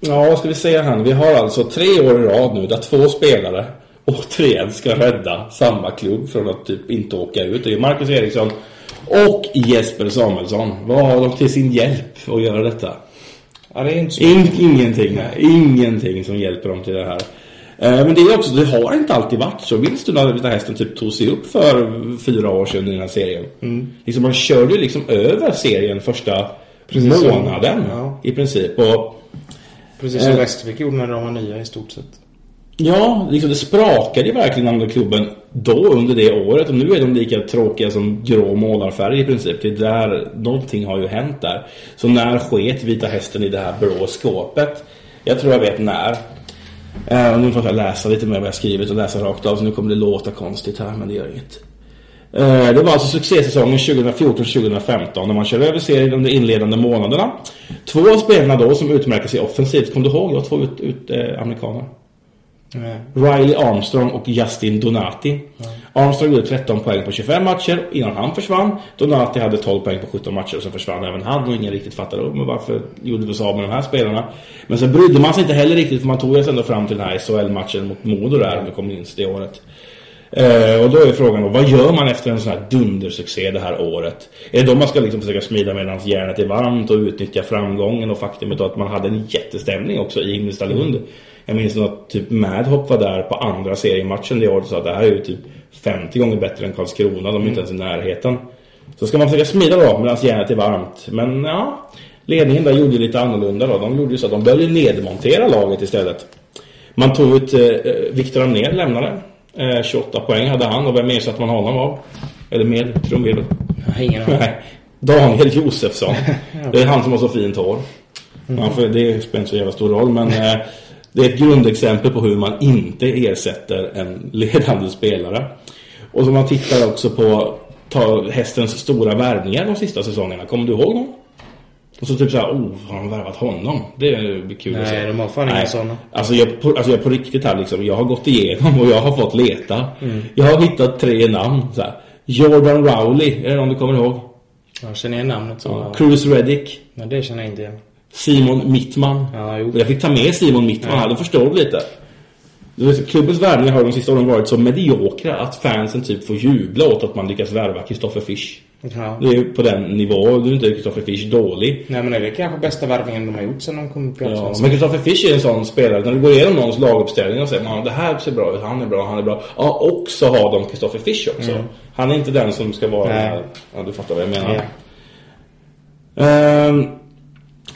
Ja, vad ska vi säga här? Vi har alltså tre år i rad nu där två spelare återigen ska rädda samma klubb från att typ inte åka ut. Det är Marcus Eriksson och Jesper Samuelsson. Vad har de till sin hjälp att göra detta? Ja, det inte. In, ingenting. Ingenting som hjälper dem till det här. Eh, Men det är också, det har inte alltid varit så. Minns du när Vita Hästen typ tog sig upp för fyra år sedan i den här serien? Liksom man körde ju liksom över serien första Precis månaden ja. i princip. Och Precis som Eh. Västervik gjorde när de var nya i stort sett. Ja, liksom det sprakade ju verkligen andra klubben då under det året och nu är de lika tråkiga som grå målarfärg i princip. Det är där, någonting har ju hänt där. Så när sket Vita Hästen i det här blå skåpet? Jag tror jag vet när. Uh, nu får jag läsa lite mer vad jag skrivit och läsa rakt av så nu kommer det låta konstigt här men det gör inget. Uh, Det var alltså succésäsongen 2014-2015 när man körde över serien under inledande månaderna. Två av spelarna då som utmärker sig offensivt, kom du ihåg? Det var två ut, ut, eh, amerikaner. Nej. Riley Armstrong och Justin Donati. Armstrong gjorde 13 poäng på 25 matcher innan han försvann. Donati hade 12 poäng på 17 matcher och så försvann även han och ingen riktigt fattade men varför gjorde vi oss av med de här spelarna. Men sen brydde man sig inte heller riktigt för man tog sig ändå fram till den här SHL-matchen mot Modo där om du kommer minns det året. Uh, och då är frågan då, vad gör man efter en sån här dundersuccé det här året? Är det då man ska liksom försöka smida medan järnet är varmt och utnyttja framgången och faktumet då att man hade en jättestämning också i Himmelstalund. Jag minns att typ Madhop var där på andra seriematchen det året och sa att det här är ju typ 50 gånger bättre än Karlskrona, de är inte ens i närheten. Så ska man försöka smida då medan järnet är varmt. Men ja, ledningen där gjorde lite annorlunda då. De gjorde ju så att de började nedmontera laget istället. Man tog ut eh, Viktor Amnér lämnade. Eh, 28 poäng hade han och vem ersatte man honom av? Eller med trumvirvel? Ingen aning. Daniel Josefsson. Det är han som har så fint hår. Ja, för det spelar inte så jävla stor roll men eh, det är ett grundexempel på hur man inte ersätter en ledande spelare. Och så man tittar också på ta hästens stora värvningar de sista säsongerna. Kommer du ihåg dem? Och så typ så här, oh, har de värvat honom? Det blir kul att Nej, se. de har fan inga sådana. Alltså jag, på, alltså jag på riktigt här liksom, jag har gått igenom och jag har fått leta. Jag har hittat tre namn. Så här. Jordan Rowley, är det någon du kommer ihåg? Jag känner igen namnet så. Ja. Cruz Reddick. Men det känner jag inte igen. Simon Mittman. Ja. Jag fick ta med Simon Mittman här, då förstår du lite. Klubbens värvningar har de sista åren varit så mediokra att fansen typ får jubla åt att man lyckas värva Kristoffer Fisch. Ja. Det är ju på den nivån. Du är inte Kristoffer Fisch dålig. Nej men är det kanske bästa värvningen de har gjort sedan de kom upp i Ja, men Kristoffer Fisch är en sån spelare. När du går igenom någons laguppställning och säger man det här ser bra ut, han är bra, han är bra. Ja, och så har de Kristoffer Fisch också. Han är inte den som ska vara Nej. ja du fattar vad jag menar. Ja. Ehm,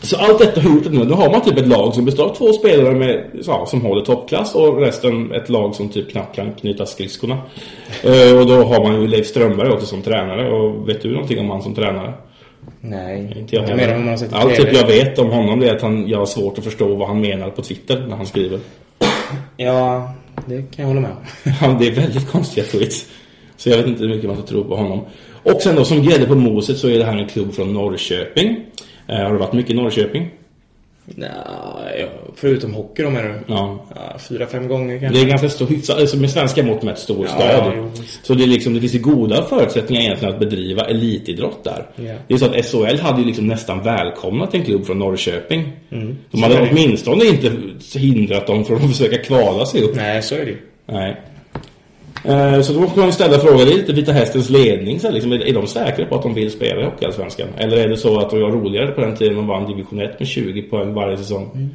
så allt detta har gjort att nu, nu har man typ ett lag som består av två spelare med, ja, som håller toppklass och resten ett lag som typ knappt kan knyta skridskorna. Ehm, och då har man ju Leif Strömberg också som tränare och vet du någonting om han som tränare? Nej. Inte jag heller. man har Allt typ jag vet om honom det är att han, jag har svårt att förstå vad han menar på Twitter när han skriver. Ja, det kan jag hålla med om. Han, det är väldigt konstiga tweets. Så jag vet inte hur mycket man ska tro på honom. Och sen då som grädde på moset så är det här en klubb från Norrköping. Eh, har du varit mycket i Norrköping? Nej, ja, förutom hockey då menar du? Ja. Ja, fyra, fem gånger Det kanske. är ganska stor, hyfsat, alltså med svenska mått mätt stor Ja, stad. visst. så det, är liksom, det finns ju goda förutsättningar egentligen att bedriva elitidrott där. Ja. Det är så att SHL hade ju liksom nästan välkomnat en klubb från Norrköping. De Mm. Så hade det. åtminstone inte hindrat dem från att försöka kvala sig upp. Nej, så är det. Nej. Eh, Så då måste man ställa frågan lite Vita Hästens ledning. Så liksom, är de säkra på att de vill spela i Hockeyallsvenskan? Eller är det så att det var roligare på den tiden de vann division 1 med 20 poäng varje säsong?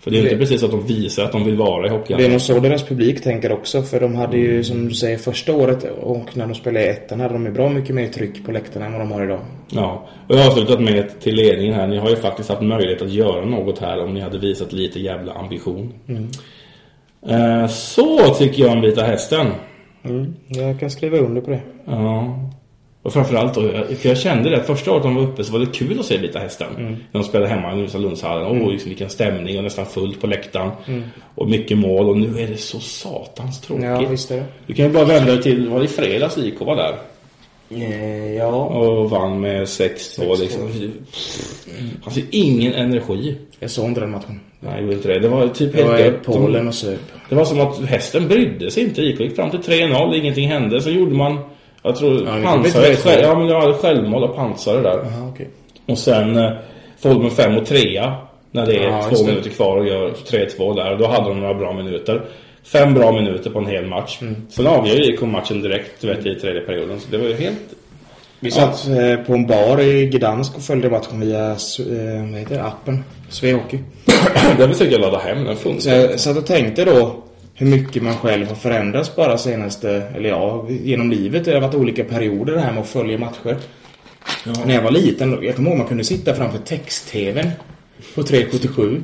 För det är ju inte precis att de visar att de vill vara i Det är nog så deras publik tänker också. För de hade ju, som du säger, första året och när de spelade i ettan hade de ju bra mycket mer tryck på läktarna än vad de har idag. Ja, och jag har avslutat med till ledningen här. Ni har ju faktiskt haft möjlighet att göra något här om ni hade visat lite jävla ambition. Eh, Så tycker jag om Vita Hästen. Mm. Jag kan skriva under på det. Ja. Och framförallt då, för jag kände det första året de var uppe så var det kul att se Vita Hästen. Mm. När de spelade hemma i Lundshallen. Åh, liksom vilken stämning och nästan fullt på läktaren. Mm. Och mycket mål och nu är det så satans tråkigt. Ja, visst är det. Du kan ju bara vända dig till, var det i fredags IK var där? Eh, Ja. Och vann med 6-2 liksom. Han ser ingen energi. Jag såg inte den matchen. Nej, jag inte det. Det var typ Jag i dött. Polen och söp. Det var som att hästen brydde sig inte. IK gick fram till 3-0, ingenting hände. Så gjorde man, jag tror, Ja, 3-2. själv, ja, men det var självmål och pansare där. Jaha, okej. Och sen eh, får de 5 och 3 när det är Ja, två minuter kvar och gör 3-2 där. Då hade de några bra minuter. Fem bra minuter på en hel match. Mm. Sen avgör ju IK matchen direkt vet, i tredje perioden. Så det var ju helt... Vi satt eh, på en bar i Gdansk och följde matchen via eh, vad heter det, appen. Svehockey. Den försökte jag ladda hem, den Så funkar. jag satt och tänkte då hur mycket man själv har förändrats bara senaste, eller ja, genom livet. Det har varit olika perioder det här med att följa matcher. När jag var liten, jag kommer ihåg man kunde sitta framför text-tvn på 377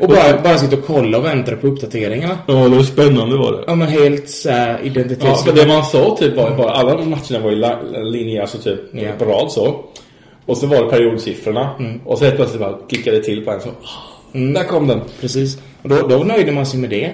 och bara, bara sitta och kolla och vänta på uppdateringarna. Ja, det var spännande var det. Ja men helt såhär Ja, identitets... för det man sa typ var bara, alla matcherna var ju linjer, alltså typ Ja. på rad så. Och så var det periodsiffrorna. Och så helt plötsligt bara klickade det till på en så, ah, där kom den. Precis. Och då, då nöjde man sig med det.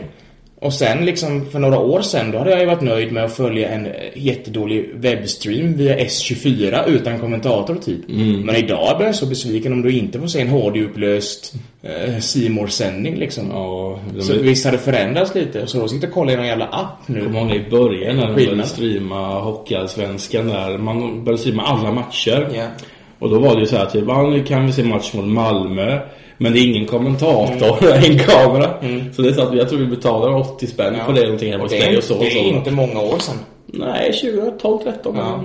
Och sen liksom för några år sedan då hade jag ju varit nöjd med att följa en eh, jättedålig webbstream via S24 utan kommentator typ. Men idag blir jag så besviken om du inte får se en HD-upplöst eh, C sändning liksom. Ja, de Så visst har det förändrats lite. Så då sitter och kollar i någon jävla app nu. kommer ihåg i början när de började streama Hockeyallsvenskan där. Man började streama alla matcher. Ja. Och då var det ju så här typ, nu kan vi se match mot Malmö. Men det är ingen kommentator, en kamera. Så det är så att jag tror vi betalar 80 spänn för det någonting hemma hos dig och så. det är så. inte många år sedan. Nej, 2012, 13 Ja.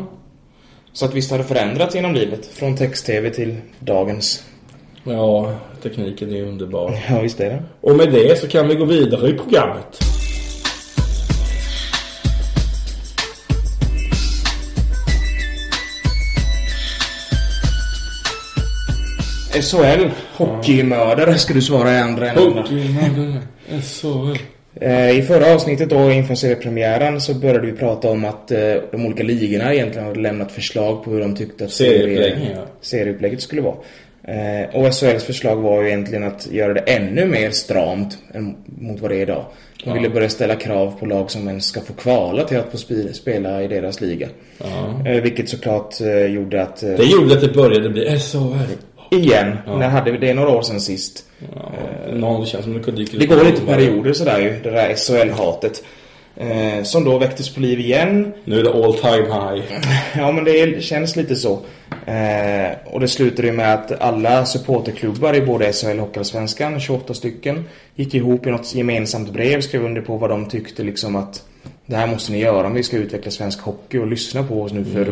Så att visst har det förändrats genom livet. Från text-tv till dagens. ja, tekniken är underbar. Ja, visst är det. Och med det så kan vi gå vidare i programmet. SHL, hockeymördare ska du svara i andra änden. SHL. Eh, I förra avsnittet då inför seriepremiären så började vi prata om att eh, de olika ligorna egentligen hade lämnat förslag på hur de tyckte att Serieupplägg, serie- ja. serieupplägget skulle vara. Eh, och SHLs förslag var ju egentligen att göra det ännu mer stramt än mot vad det är idag. De ville börja ställa krav på lag som ens ska få kvala till att få spela i deras liga. Eh, vilket såklart eh, gjorde att... Eh, Det gjorde att det började bli SHL. Igen, när hade vi det några år sedan sist? Ja, någon, det känns som det kunde dyka Det går lite perioder sådär ju, det där SHL-hatet. Eh, som då väcktes på liv igen. Nu är det all time high. Ja, men det känns lite så. Eh, och det slutade ju med att alla supporterklubbar i både SHL och Hockeyallsvenskan, 28 stycken, gick ihop i något gemensamt brev, skrev under på vad de tyckte liksom att det här måste ni göra om vi ska utveckla svensk hockey och lyssna på oss nu för.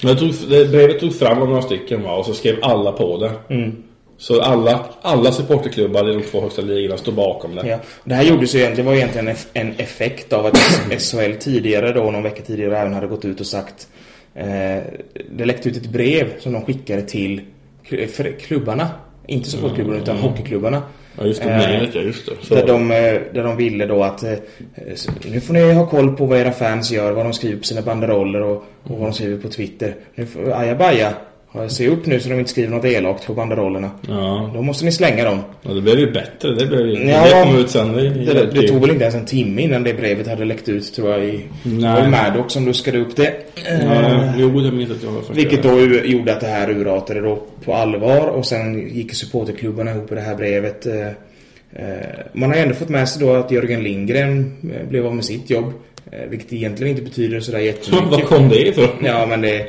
Jag tog, det, brevet tog fram några stycken va, och så skrev alla på det. Så alla, alla supporterklubbar i de två högsta ligorna stod bakom det. Ja. Det här gjordes ju egentligen, var egentligen en- effekt av att SHL tidigare då, någon vecka tidigare även hade gått ut och sagt eh, Det läckte ut ett brev som de skickade till klubbarna. Inte supportklubbarna utan hockeyklubbarna. Ja, just det. Eh, Brevet, ja, just det. Så. Där de, eh, där de ville då att eh, nu får ni ha koll på vad era fans gör, vad de skriver på sina banderoller och, och vad de skriver på Twitter. Nu får, ajabaja, se upp nu så de inte skriver något elakt på banderollerna. Ja. Då måste ni slänga dem. ja, det blev ju bättre. Det, blev ju, Ja, det kom ut sen. Det, Det, det tog väl inte ens en timme innan det brevet hade läckt ut tror jag i... Nej. Det Maddox som luskade upp det. Ja, jo, jag minns att jag var först. Vilket då gjorde att det här urartade då på allvar och sen gick supporterklubbarna ihop i det här brevet. Eh, eh, Man har ändå fått med sig då att Jörgen Lindgren eh, blev av med sitt jobb. eh, Vilket egentligen inte betyder sådär jättemycket. kom det ifrån? Ja men det...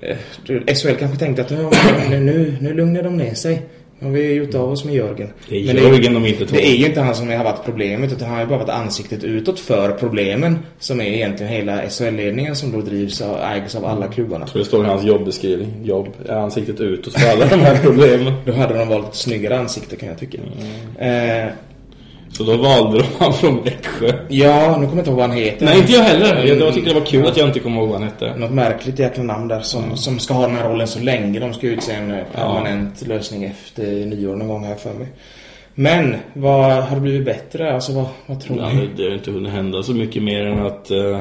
eh, SHL kanske tänkte att nu, nu, nu lugnar de ner sig. Nu har vi gjort av oss med Jörgen. Det är Men Jörgen de inte tog. det är ju inte han som har varit problemet utan han har ju bara varit ansiktet utåt för problemen. Som är egentligen hela SHL-ledningen som då drivs och ägs av alla klubbarna. Så det står i hans jobbeskrivning. Jobb är ansiktet utåt för alla de här problemen. Då hade de valt ett snyggare ansikte kan jag tycka. Mm. Eh, Så då valde de han från Växjö. ja, nu kommer jag inte ihåg vad han heter. Nej, inte jag heller. Jag, jag tyckte det var kul att jag inte kommer ihåg vad han hette. Något märkligt jäkla namn där som, som ska ha den här rollen så länge. De ska utse en eh, permanent lösning efter nyår någon gång här för mig. Men, vad har det blivit bättre? Alltså vad, vad tror Ja, ni? det, har inte hunnit hända så mycket mer än att eh,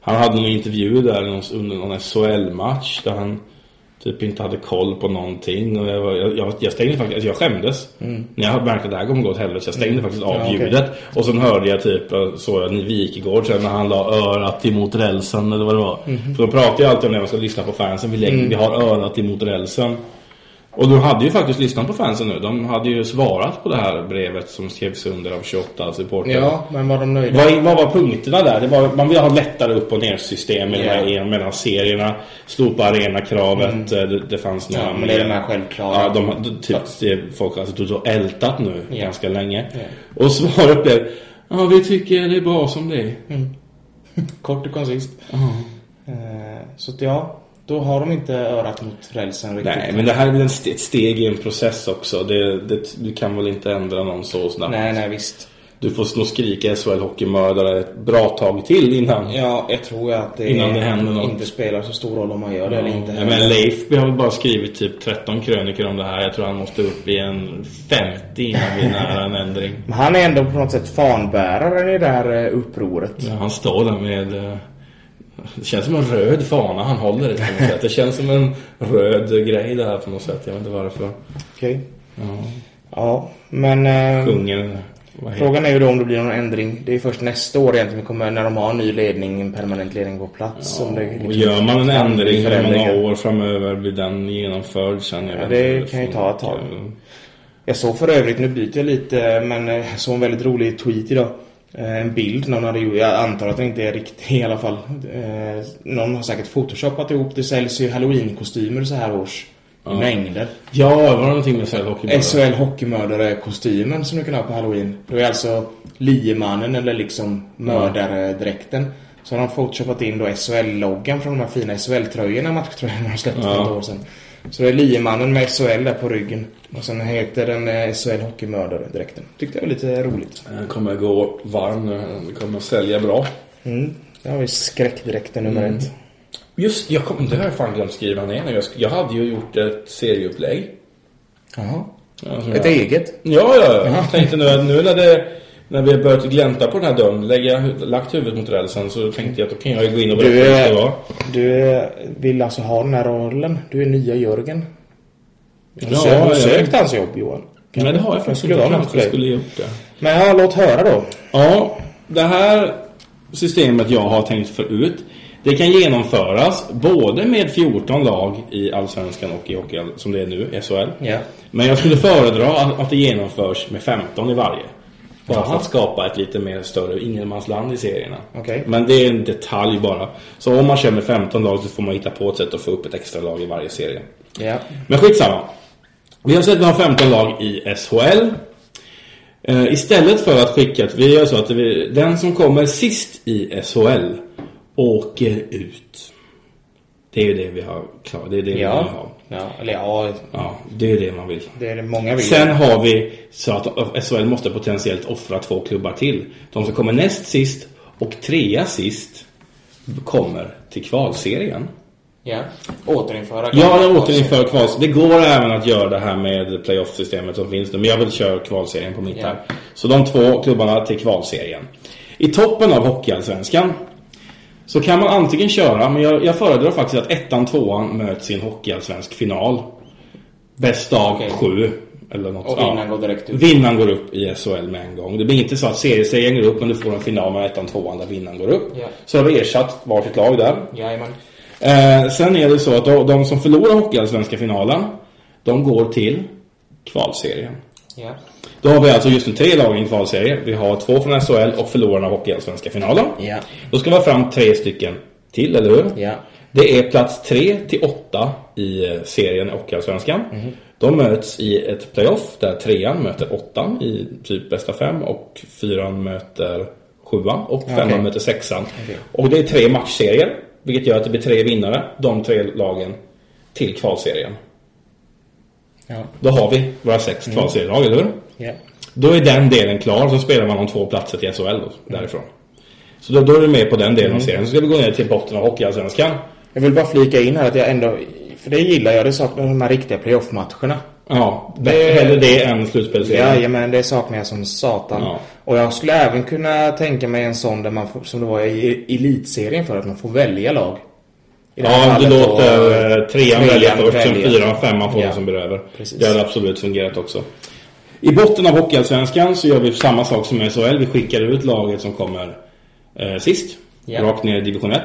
han hade en intervju där någon- under någon SHL-match där han typ inte hade koll på någonting och jag, var, jag, jag, stängde faktiskt, alltså jag skämdes. När jag märkte att det här kommer gå åt helvete så jag stängde faktiskt av Mm. Ja, ljudet. Och sen hörde jag typ, eh, såg jag i Wikegård sen när han la örat emot rälsen eller vad det var. Mhm. För då pratar jag alltid om när man ska lyssna på fansen, vi, lägger, Mm. vi har örat emot rälsen. Och de hade ju faktiskt lyssnat på fansen nu. De hade ju svarat på det här brevet som skrevs under av 28 supportrar. Ja, men var de nöjda? Vad, vad var punkterna där? Det var, man vill ha lättare upp och ner system mellan, serierna. Slopa arenakravet. Det, det fanns några Mm. Ja, men det är de här självklara. Ja, de, de, typ, folk har alltså och ältat nu Ja. ganska länge. Och svaret blev Ja, vi tycker det är bra som det är. Kort och koncist. Eh, så att ja, då har de inte örat mot rälsen riktigt. Nej, men det här är ett steg i en process också. Det, det, du kan väl inte ändra någon så snabbt. Nej, nej visst. du får nog skrika SHL hockeymördare ett bra tag till innan. Ja, jag tror att det, Innan det händer något. inte spelar så stor roll om man gör det eller inte. Ja, men Leif vi har väl bara skrivit typ 13 krönikor om det här. Jag tror han måste upp i en 50 innan vi är nära en ändring. Men han är ändå på något sätt fanbäraren i det här eh, upproret. Ja, han står där med... Det känns som en röd fana han håller i på något sätt. Det känns som en röd grej det här på något sätt. Jag vet inte varför. Okej. Ja, Ja, men... Eh, kungen... Frågan är ju då om det blir någon ändring. Det är först nästa år egentligen vi kommer, när de har en ny ledning, en permanent ledning på plats. om det, liksom Och gör man en ändring hur många år framöver blir den genomförd sen? Jag Ja, det kan ju ta ett tag. Ja. Jag såg för övrigt, nu byter jag lite, men jag såg en väldigt rolig tweet idag. Eh, En bild någon hade gjort, jag antar att den inte är riktig i alla fall. Eh, Någon har säkert photoshopat ihop, det säljs ju halloween-kostymer så här års. I mängder. Ja, var det någonting med SHL Hockey bara? SHL Hockeymördare-kostymen som du kan ha på halloween. Det är alltså liemannen eller liksom mördardräkten. Så har de photoshopat in då SHL-loggan från de här fina SHL-tröjorna, matchtröjorna de släppte för Ja. ett år sedan. Så det är liemannen med SHL där på ryggen. Och sen heter den eh, SHL Hockeymördare-dräkten. Tyckte jag var lite roligt. Den kommer gå varm nu. Den kommer sälja bra. Mm. Det har vi skräckdräkten nummer Mm. ett. Just, jag kom, det har jag fan glömt skriva ner. Jag, jag hade ju gjort ett serieupplägg. Jaha. Ja, Ett jag, eget? Ja, ja. Jag tänkte nu att nu när, det, när vi har börjat glänta på den här dörren, lägga, lagt huvudet mot rälsen, så tänkte jag att då kan jag gå in och berätta Du, hur det ska vara. du är, vill alltså ha den här rollen? Du är nya Jörgen? Du Ja, har jag- du sökt hans jobb Johan? Nej, det har jag faktiskt inte. Jag kanske skulle gjort det. Men ja, låt höra då. Ja, det här systemet jag har tänkt förut det kan genomföras både med 14 lag i Allsvenskan och i Hockey som det är nu, SHL. Ja. Men jag skulle föredra att, att det genomförs med 15 i varje. Bara för att skapa ett lite mer större ingenmansland i serierna. Okej. Men det är en detalj bara. Så om man kör med 15 lag så får man hitta på ett sätt att få upp ett extra lag i varje serie. Ja. Men skitsamma. Vi har sett att vi har 15 lag i SHL. Eh, istället för att skicka, vi gör så att vi, den som kommer sist i SHL åker ut. Det är ju det vi har klart. Det är det vi vill Ja. ja. Eller ja, Ja, det är det man vill. det är det många vill. Sen har vi så att SHL måste potentiellt offra två klubbar till. De som kommer näst sist och trea sist kommer till kvalserien. Ja. Återinföra. Ja, jag återinför kvals. Det går även att göra det här med playoff-systemet som finns nu. Men jag vill köra kvalserien på mitt Ja. här. Så de två klubbarna till kvalserien. I toppen av Hockeyallsvenskan så kan man antingen köra, men jag, jag föredrar faktiskt att ettan, tvåan möts i en Hockeyallsvensk final. Bäst av Okej. sju. Eller något. Och vinnaren går direkt ut. Vinnaren går upp i SHL med en gång. Det blir inte så att serieserien går upp men du får en final med ettan, tvåan där vinnaren går upp. Ja. Så har vi ersatt varsitt lag där. Jajamän. Eh, sen är det så att de, de som förlorar Hockeyallsvenska finalen, de går till kvalserien. Ja. Då har vi alltså just nu tre lag i en kvalserie. Vi har två från SHL och förlorarna av Hockeyallsvenska finalen. Ja. Då ska vi ha fram tre stycken till, eller hur? Ja. Det är plats 3 till 8 i eh, serien Hockeyallsvenskan. Mhm. De möts i ett playoff där trean möter åttan i typ bästa fem och fyran möter sjuan och femman Okej. möter sexan. Och det är tre matchserier, vilket gör att det blir tre vinnare, de tre lagen, till kvalserien. Ja. Då har vi våra sex Mm. kvalserielag, eller hur? Ja. Då är den delen klar, så spelar man om två platser till SHL då, därifrån. Så då, då är du med på den delen av serien. Så ska vi gå ner till botten av Hockeyallsvenskan. Jag vill bara flika in här att jag ändå, för det gillar jag, det saknar de här riktiga playoff-matcherna. Ja, Det- hellre det än slutspelsserien. Jajamän, det saknar jag som satan. Ja. Och jag skulle även kunna tänka mig en sån där man får, som det var i elitserien för att man får välja lag. I det Ja, du låter då, eh, trean välja först, sen fyran femman får Ja. som blir över. Precis. Det hade absolut fungerat också. I botten av Hockeyallsvenskan så gör vi samma sak som i SHL. Vi skickar ut laget som kommer eh, sist, Ja. rakt ner i division 1.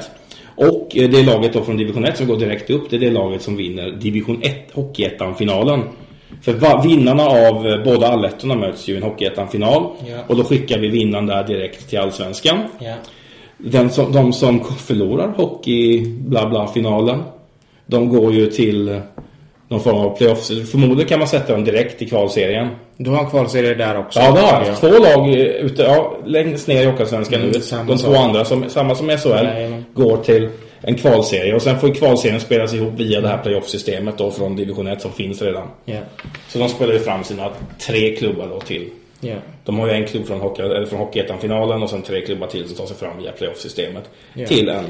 Och eh, det laget då från division 1 som går direkt upp, det är det laget som vinner division 1, Hockeyettan-finalen. För vinnarna av eh, båda allettorna möts ju i en Hockeyettan-final. Ja. Och då skickar vi vinnaren där direkt till Allsvenskan. Ja. Den som, de som förlorar hockey bla bla finalen De går ju till någon form av playoffs. Förmodligen kan man sätta dem direkt i kvalserien. Du har en kvalserie där också? Ja, det har jag. Två lag ute, ja, längst ner i Hockeyallsvenskan Mm, nu. De två andra, som, samma som SHL, Jajamän. går till en kvalserie. Och sen får ju kvalserien spelas ihop via det här playoff-systemet då från division 1 som finns redan. Ja. Så de spelar ju fram sina tre klubbar då till Ja. De har ju en klubb från, hockey, eller från Hockeyettan-finalen och sen tre klubbar till som tar sig fram via playoff-systemet. Ja. Till en.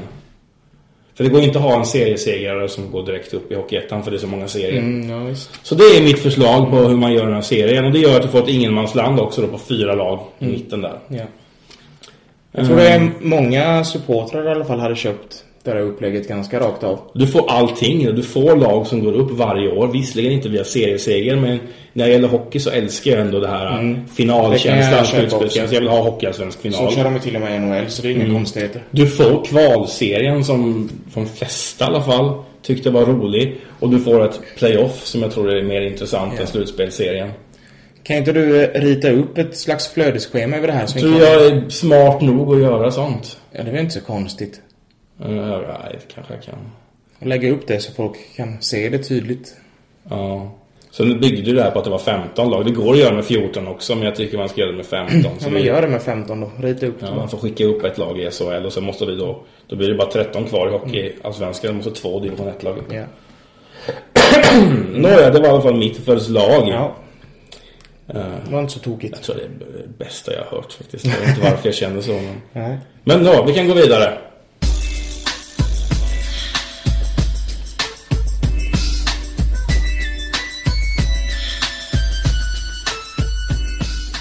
För det går inte att ha en seriesegrare som går direkt upp i Hockeyettan för det är så många serier. Mm, visst. Så det är mitt förslag på hur man gör den här serien. Och det gör att du får ett ingenmansland också då på fyra lag i mitten där. Ja. Jag tror det är många supportrar i alla fall hade köpt det här upplägget ganska rakt av. Du får allting. Du får lag som går upp varje år. Visserligen inte via serieseger, men när det gäller hockey så älskar jag ändå det här Mm. Finalkänslan, slutspelskänslan. Jag vill ha hockeyallsvensk Så final. kör de till och med i NHL, så det är inga konstigheter. Du får kvalserien som de flesta i alla fall tyckte var rolig. Och du får ett playoff som jag tror är mer intressant Ja. än slutspelsserien. Kan inte du eh, rita upp ett slags flödesschema över det här? som Tror jag är smart nog att göra sånt? Ja, det är väl inte så konstigt. Uh, det kanske jag kan. Lägga upp det så folk kan se det tydligt. Ja. Sen byggde du det här på att det var 15 lag. Det går att göra med 14 också, men jag tycker man ska göra det med 15. Ja, Så men vi- gör det med 15 då. Rita upp Ja, det. man får skicka upp ett lag i SHL och sen måste vi då... Då blir det bara 13 kvar i hockey. Allsvenskan måste två division 1-lag. Ja. Nåja, det var i alla fall mitt förslag. ja, Eh, det var inte så tokigt. jag tror det är det bästa jag har hört faktiskt. Jag vet inte varför jag känner så. Men, men ja, vi kan gå vidare.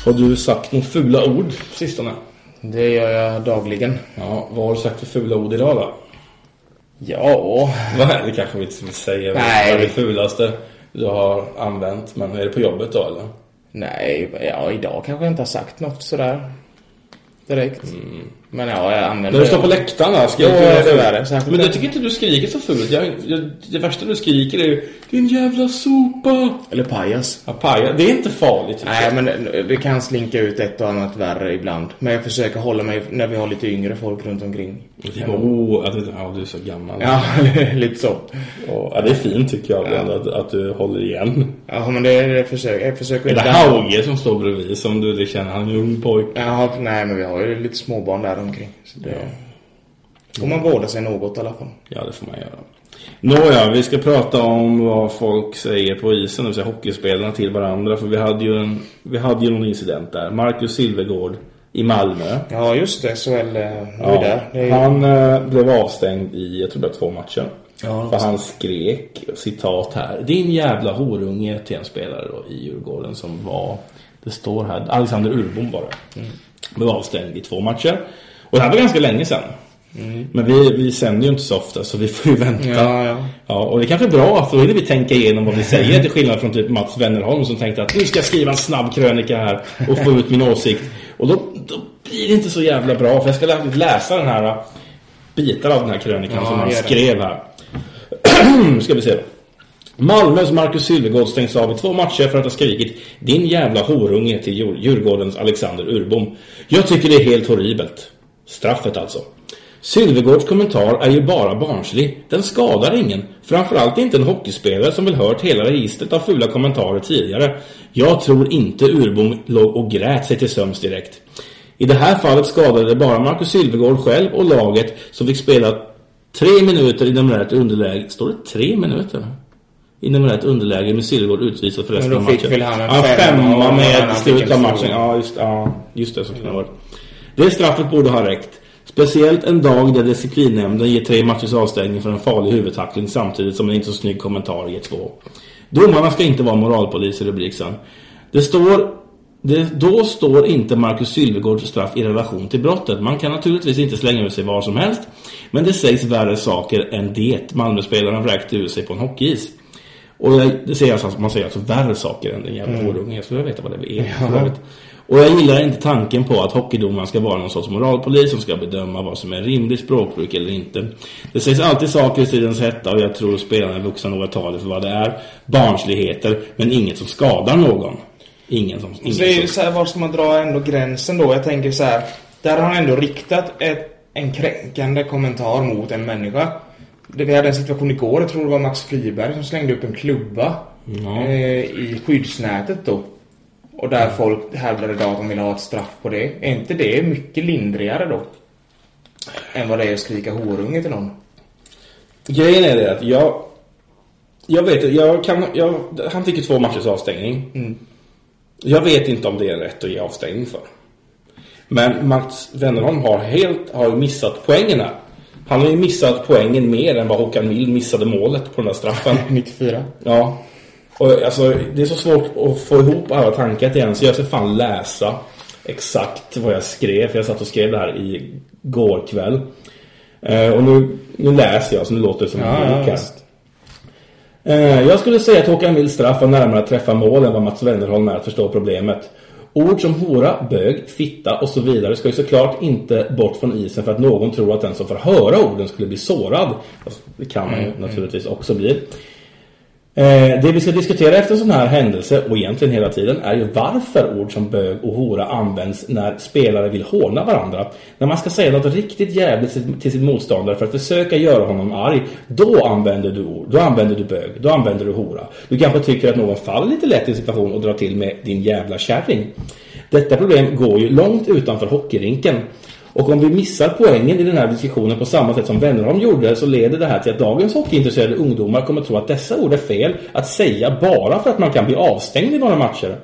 Har du sagt några fula ord sistone? Det gör jag dagligen. Ja, vad har du sagt för fula ord idag då? Ja, Vad är det kanske vi inte vill säga? Nej. Vad är det fulaste du har använt? Men är det på jobbet då eller? nej, ja, idag kanske jag inte har sagt något sådär direkt. Men ja, jag använder När du står på läktaren där, skriker Ja, du det är det, särskilt Men det. jag tycker inte du skriker så fult. Jag, jag, det värsta du skriker är ju Din jävla sopa! Eller pajas. Ja, paja. Det är inte farligt Nej, jag. men det- det kan slinka ut ett och annat värre ibland. Men jag försöker hålla mig när vi har lite yngre folk runt omkring. Oh, ja, det- ja, du är så gammal. Ja, lite så. Och, ja, det är fint tycker jag ändå att, att du håller igen. Ja, men det, det försöker jag. försöker Är det Hauge som står bredvid som du känner? Han är en ung pojke. Ja, nej, men vi har ju lite småbarn där omkring. Det får man vårda sig något i alla fall. Ja, det får man göra. Nåja, vi ska prata om vad folk säger på isen, det vill säga hockeyspelarna till varandra. För vi hade ju, en, vi hade ju någon incident där. Marcus Silvergård i Malmö. Ja, just det. SHL var ju där. Är, Han eh, blev avstängd i, jag tror det var två matcher. Ja. för han skrek, citat här, din jävla horunge till en spelare då i Djurgården som var, det står här, Alexander Urbom var det. Mm. Blev avstängd i två matcher. Och det här var ganska länge sedan. Men vi, vi sänder ju inte så ofta så vi får ju vänta. Mm. Ja, ja. Ja, och det är kanske är bra för då hinner vi tänka igenom vad vi säger till skillnad från typ Mats Wennerholm som tänkte att nu ska jag skriva en snabb krönika här och få ut min åsikt. Och då, då blir det inte så jävla bra för jag ska lä- läsa den här bitar av den här krönikan Ja, som han skrev här. ska vi se. Malmös Marcus Sylvegård stängs av i två matcher för att ha skrikit Din jävla horunge till Djur- Djurgårdens Alexander Urbom. Jag tycker det är helt horribelt. Straffet alltså. Sylvegårds kommentar är ju bara barnslig. Den skadar ingen. Framförallt inte en hockeyspelare som väl hört hela registret av fula kommentarer tidigare. Jag tror inte Urbom låg och grät sig till sömns direkt. I det här fallet skadade det bara Marcus Sylvegård själv och laget som fick spela tre minuter i numerärt underläge. Står det tre minuter? I numerärt underläge med Sylvegård utvisad för resten Men av då fick matchen. väl han en ja, femma femma och med slutet av en matchen. Ja, just, ja, just det. Så kan det vara. Det straffet borde ha räckt. Speciellt en dag där disciplinnämnden ger tre matchers avstängning för en farlig huvudtackling samtidigt som en inte så snygg kommentar ger två. Domarna ska inte vara moralpolis i rubriken. Det står det, då står inte Marcus Sylvegårds straff i relation till brottet. Man kan naturligtvis inte slänga ur sig var som helst. Men det sägs värre saker än det Malmöspelaren vräkte ur sig på en hockeyis. Och det säger alltså, man säger alltså värre saker än den jävla horungen. Jag skulle veta vad det är. övrigt. Och jag gillar inte tanken på att hockeydomaren ska vara någon sorts moralpolis som ska bedöma vad som är rimligt språkbruk eller inte. Det sägs alltid saker i stridens hetta och jag tror spelarna är vuxna nog att ta det för vad det är. Barnsligheter, men inget som skadar någon. Ingen som... Ingen Så det är ju så här, var ska man dra ändå gränsen då? Jag tänker så här. Där har han ändå riktat ett, en kränkande kommentar mot en människa. Det, vi hade en situation igår, jag tror det var Max Friberg som slängde upp en klubba Ja. eh, i skyddsnätet då. Och där folk hävdade idag att de ville ha ett straff på det. Är inte det mycket lindrigare då? Än vad det är att skrika horunge till någon? Grejen är det att jag... Jag vet jag kan, jag, Han fick ju två matchers avstängning. Mm. Jag vet inte om det är rätt att ge avstängning för. Men Mats Wennerholm har helt har ju missat poängen här. Han har ju missat poängen mer än vad Håkan Mild missade målet på den där straffen. 94. Ja. Och alltså, det är så svårt att få ihop alla tankar till en så jag ska fan läsa exakt vad jag skrev. För jag satt och skrev det här i går kväll. Eh, och nu, nu läser jag så nu låter det som Ja, en ja. Eh, Jag skulle säga att Håkan Milds straff var närmare att träffa mål än vad Mats Wennerholm är att förstå problemet. Ord som hora, bög, fitta och så vidare ska ju såklart inte bort från isen för att någon tror att den som får höra orden skulle bli sårad. Fast det kan man ju naturligtvis också bli. Eh, det vi ska diskutera efter en sån här händelse och egentligen hela tiden är ju varför ord som bög och hora används när spelare vill håna varandra. När man ska säga något riktigt jävligt till- till sin motståndare för att försöka göra honom arg, då använder du ord, då använder du bög, då använder du hora. Du kanske tycker att någon faller lite lätt i en situation och drar till med din jävla kärring. Detta problem går ju långt utanför hockeyrinken. Och om vi missar poängen i den här diskussionen på samma sätt som Wennerholm gjorde så leder det här till att dagens hockeyintresserade ungdomar kommer tro att dessa ord är fel att säga bara för att man kan bli avstängd i några matcher.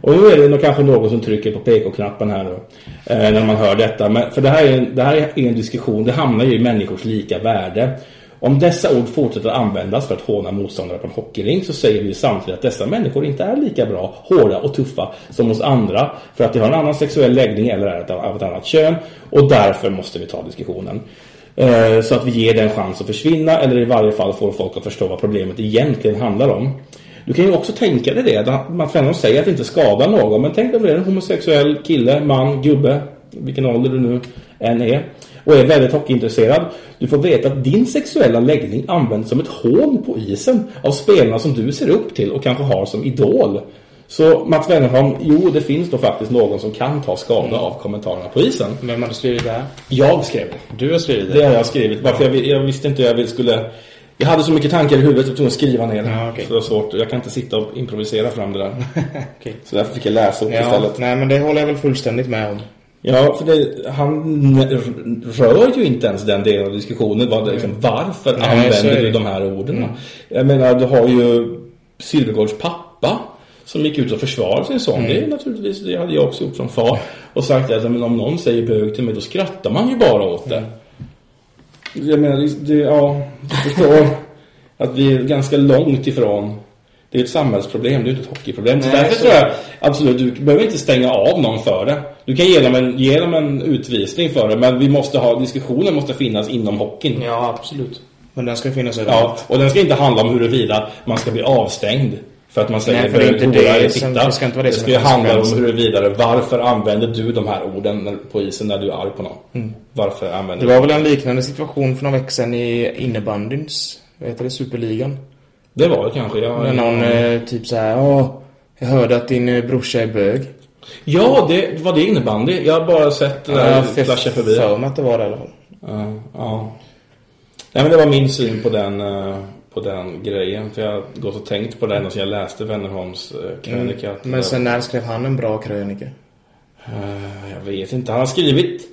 Och nu är det nog kanske någon som trycker på PK-knappen här nu eh, när man hör detta. Men, för det här, är en, det här är en diskussion, det hamnar ju i människors lika värde. Om dessa ord fortsätter användas för att håna motståndare på en hockeyring så säger vi ju samtidigt att dessa människor inte är lika bra, hårda och tuffa som oss andra för att de har en annan sexuell läggning eller är av ett annat kön och därför måste vi ta diskussionen. Eh, så att vi ger den chans att försvinna eller i varje fall får folk att förstå vad problemet egentligen handlar om. Du kan ju också tänka dig det. att Mats Wennerholm säger att det inte skadar någon. Men tänk om det är en homosexuell kille, man, gubbe, vilken ålder du nu än är. Och är väldigt hockeyintresserad. Du får veta att din sexuella läggning används som ett hån på isen av spelarna som du ser upp till och kanske har som idol. Så Mats Wennerholm, jo det finns då faktiskt någon som kan ta skada av kommentarerna på isen. Vem hade skrivit det här? Jag skrev det. Du har skrivit Det det? har jag skrivit. Varför jag, jag visste inte hur jag skulle... Jag hade så mycket tankar i huvudet att jag tvungen skriva ner. Ja, okej. Så det var svårt. Jag kan inte sitta och improvisera fram det där. Okej. Så därför fick jag läsa upp Ja, istället. nej men det håller jag väl fullständigt med om. Ja, för det, han rör ju inte ens den delen av diskussionen. Vad det, liksom, varför Nej, använder du de här orden? Jag menar, du har ju Sylvegårds pappa som gick ut och försvarade sin son. Det är naturligtvis, det hade jag också gjort som far. Och sagt att men om någon säger bög till mig, då skrattar man ju bara åt det. Jag menar, det, ja, du förstår att vi är ganska långt ifrån det är ett samhällsproblem, det är inte ett hockeyproblem. Så Nej, därför så- tror jag absolut, du behöver inte stänga av någon för det. Du kan ge dem en, ge dem en utvisning för det, men vi måste ha, diskussionen måste finnas inom hockeyn. Ja, absolut. Men den ska finnas Ja, överallt. och den ska inte handla om huruvida man ska bli avstängd för att man säger Nej, för det är inte det titta. det ska inte vara det som ska ju handla om huruvida varför använder du de här orden på isen när du är arg på någon? Varför använder Det du? var väl en liknande situation för några veckor sedan i innebandyns, vad heter det, Superligan? Det var det kanske. Jag, När någon eh, typ så här, åh, jag hörde att din eh, brorsa är bög. Ja, det var det innebandy. Jag har bara sett det där jag flasha förbi. för mig att det var det i alla fall. Ja, ja. Nej, men det var min syn på den, eh, på den grejen. För jag har gått och tänkt på det ända sedan jag läste Wennerholms eh, krönika. Mm. Men sen när skrev han en bra krönika? eh, Jag vet inte. Han har skrivit...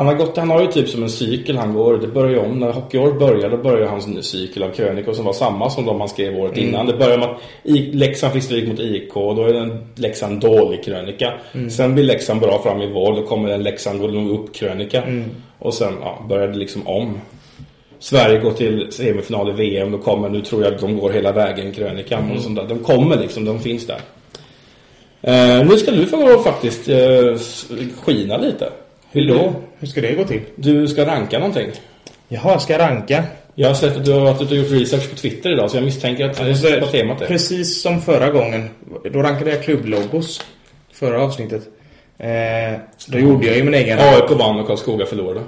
Han har, gått, han har ju typ som en cykel han går. Det börjar ju om. När hockeyåret börjar, då börjar hans cykel av krönikor som var samma som de han skrev året Mm. innan. Det börjar med att I- Leksand fick stryk mot IK. Då är det en Leksand dålig krönika. Mm. Sen blir Leksand bra fram i vår. Då kommer en Leksand går nog upp krönika. Mm. Och sen ja, börjar det liksom om. Sverige går till semifinal i VM. Då kommer, nu tror jag att de går hela vägen krönikan Mm. och sånt där. De kommer liksom, de finns där. Eh, nu ska du få faktiskt eh, skina lite. Hur då? Hur ska det gå till? Du ska ranka någonting. Jaha, ska jag ranka? Jag har sett att du har varit ute och gjort research på Twitter idag så jag misstänker att Alltså, det var temat är. Precis som förra gången. Då rankade jag klubblogos. Förra avsnittet. Eh, då gjorde jag ju min egen... AIK vann och Karlskoga förlorade.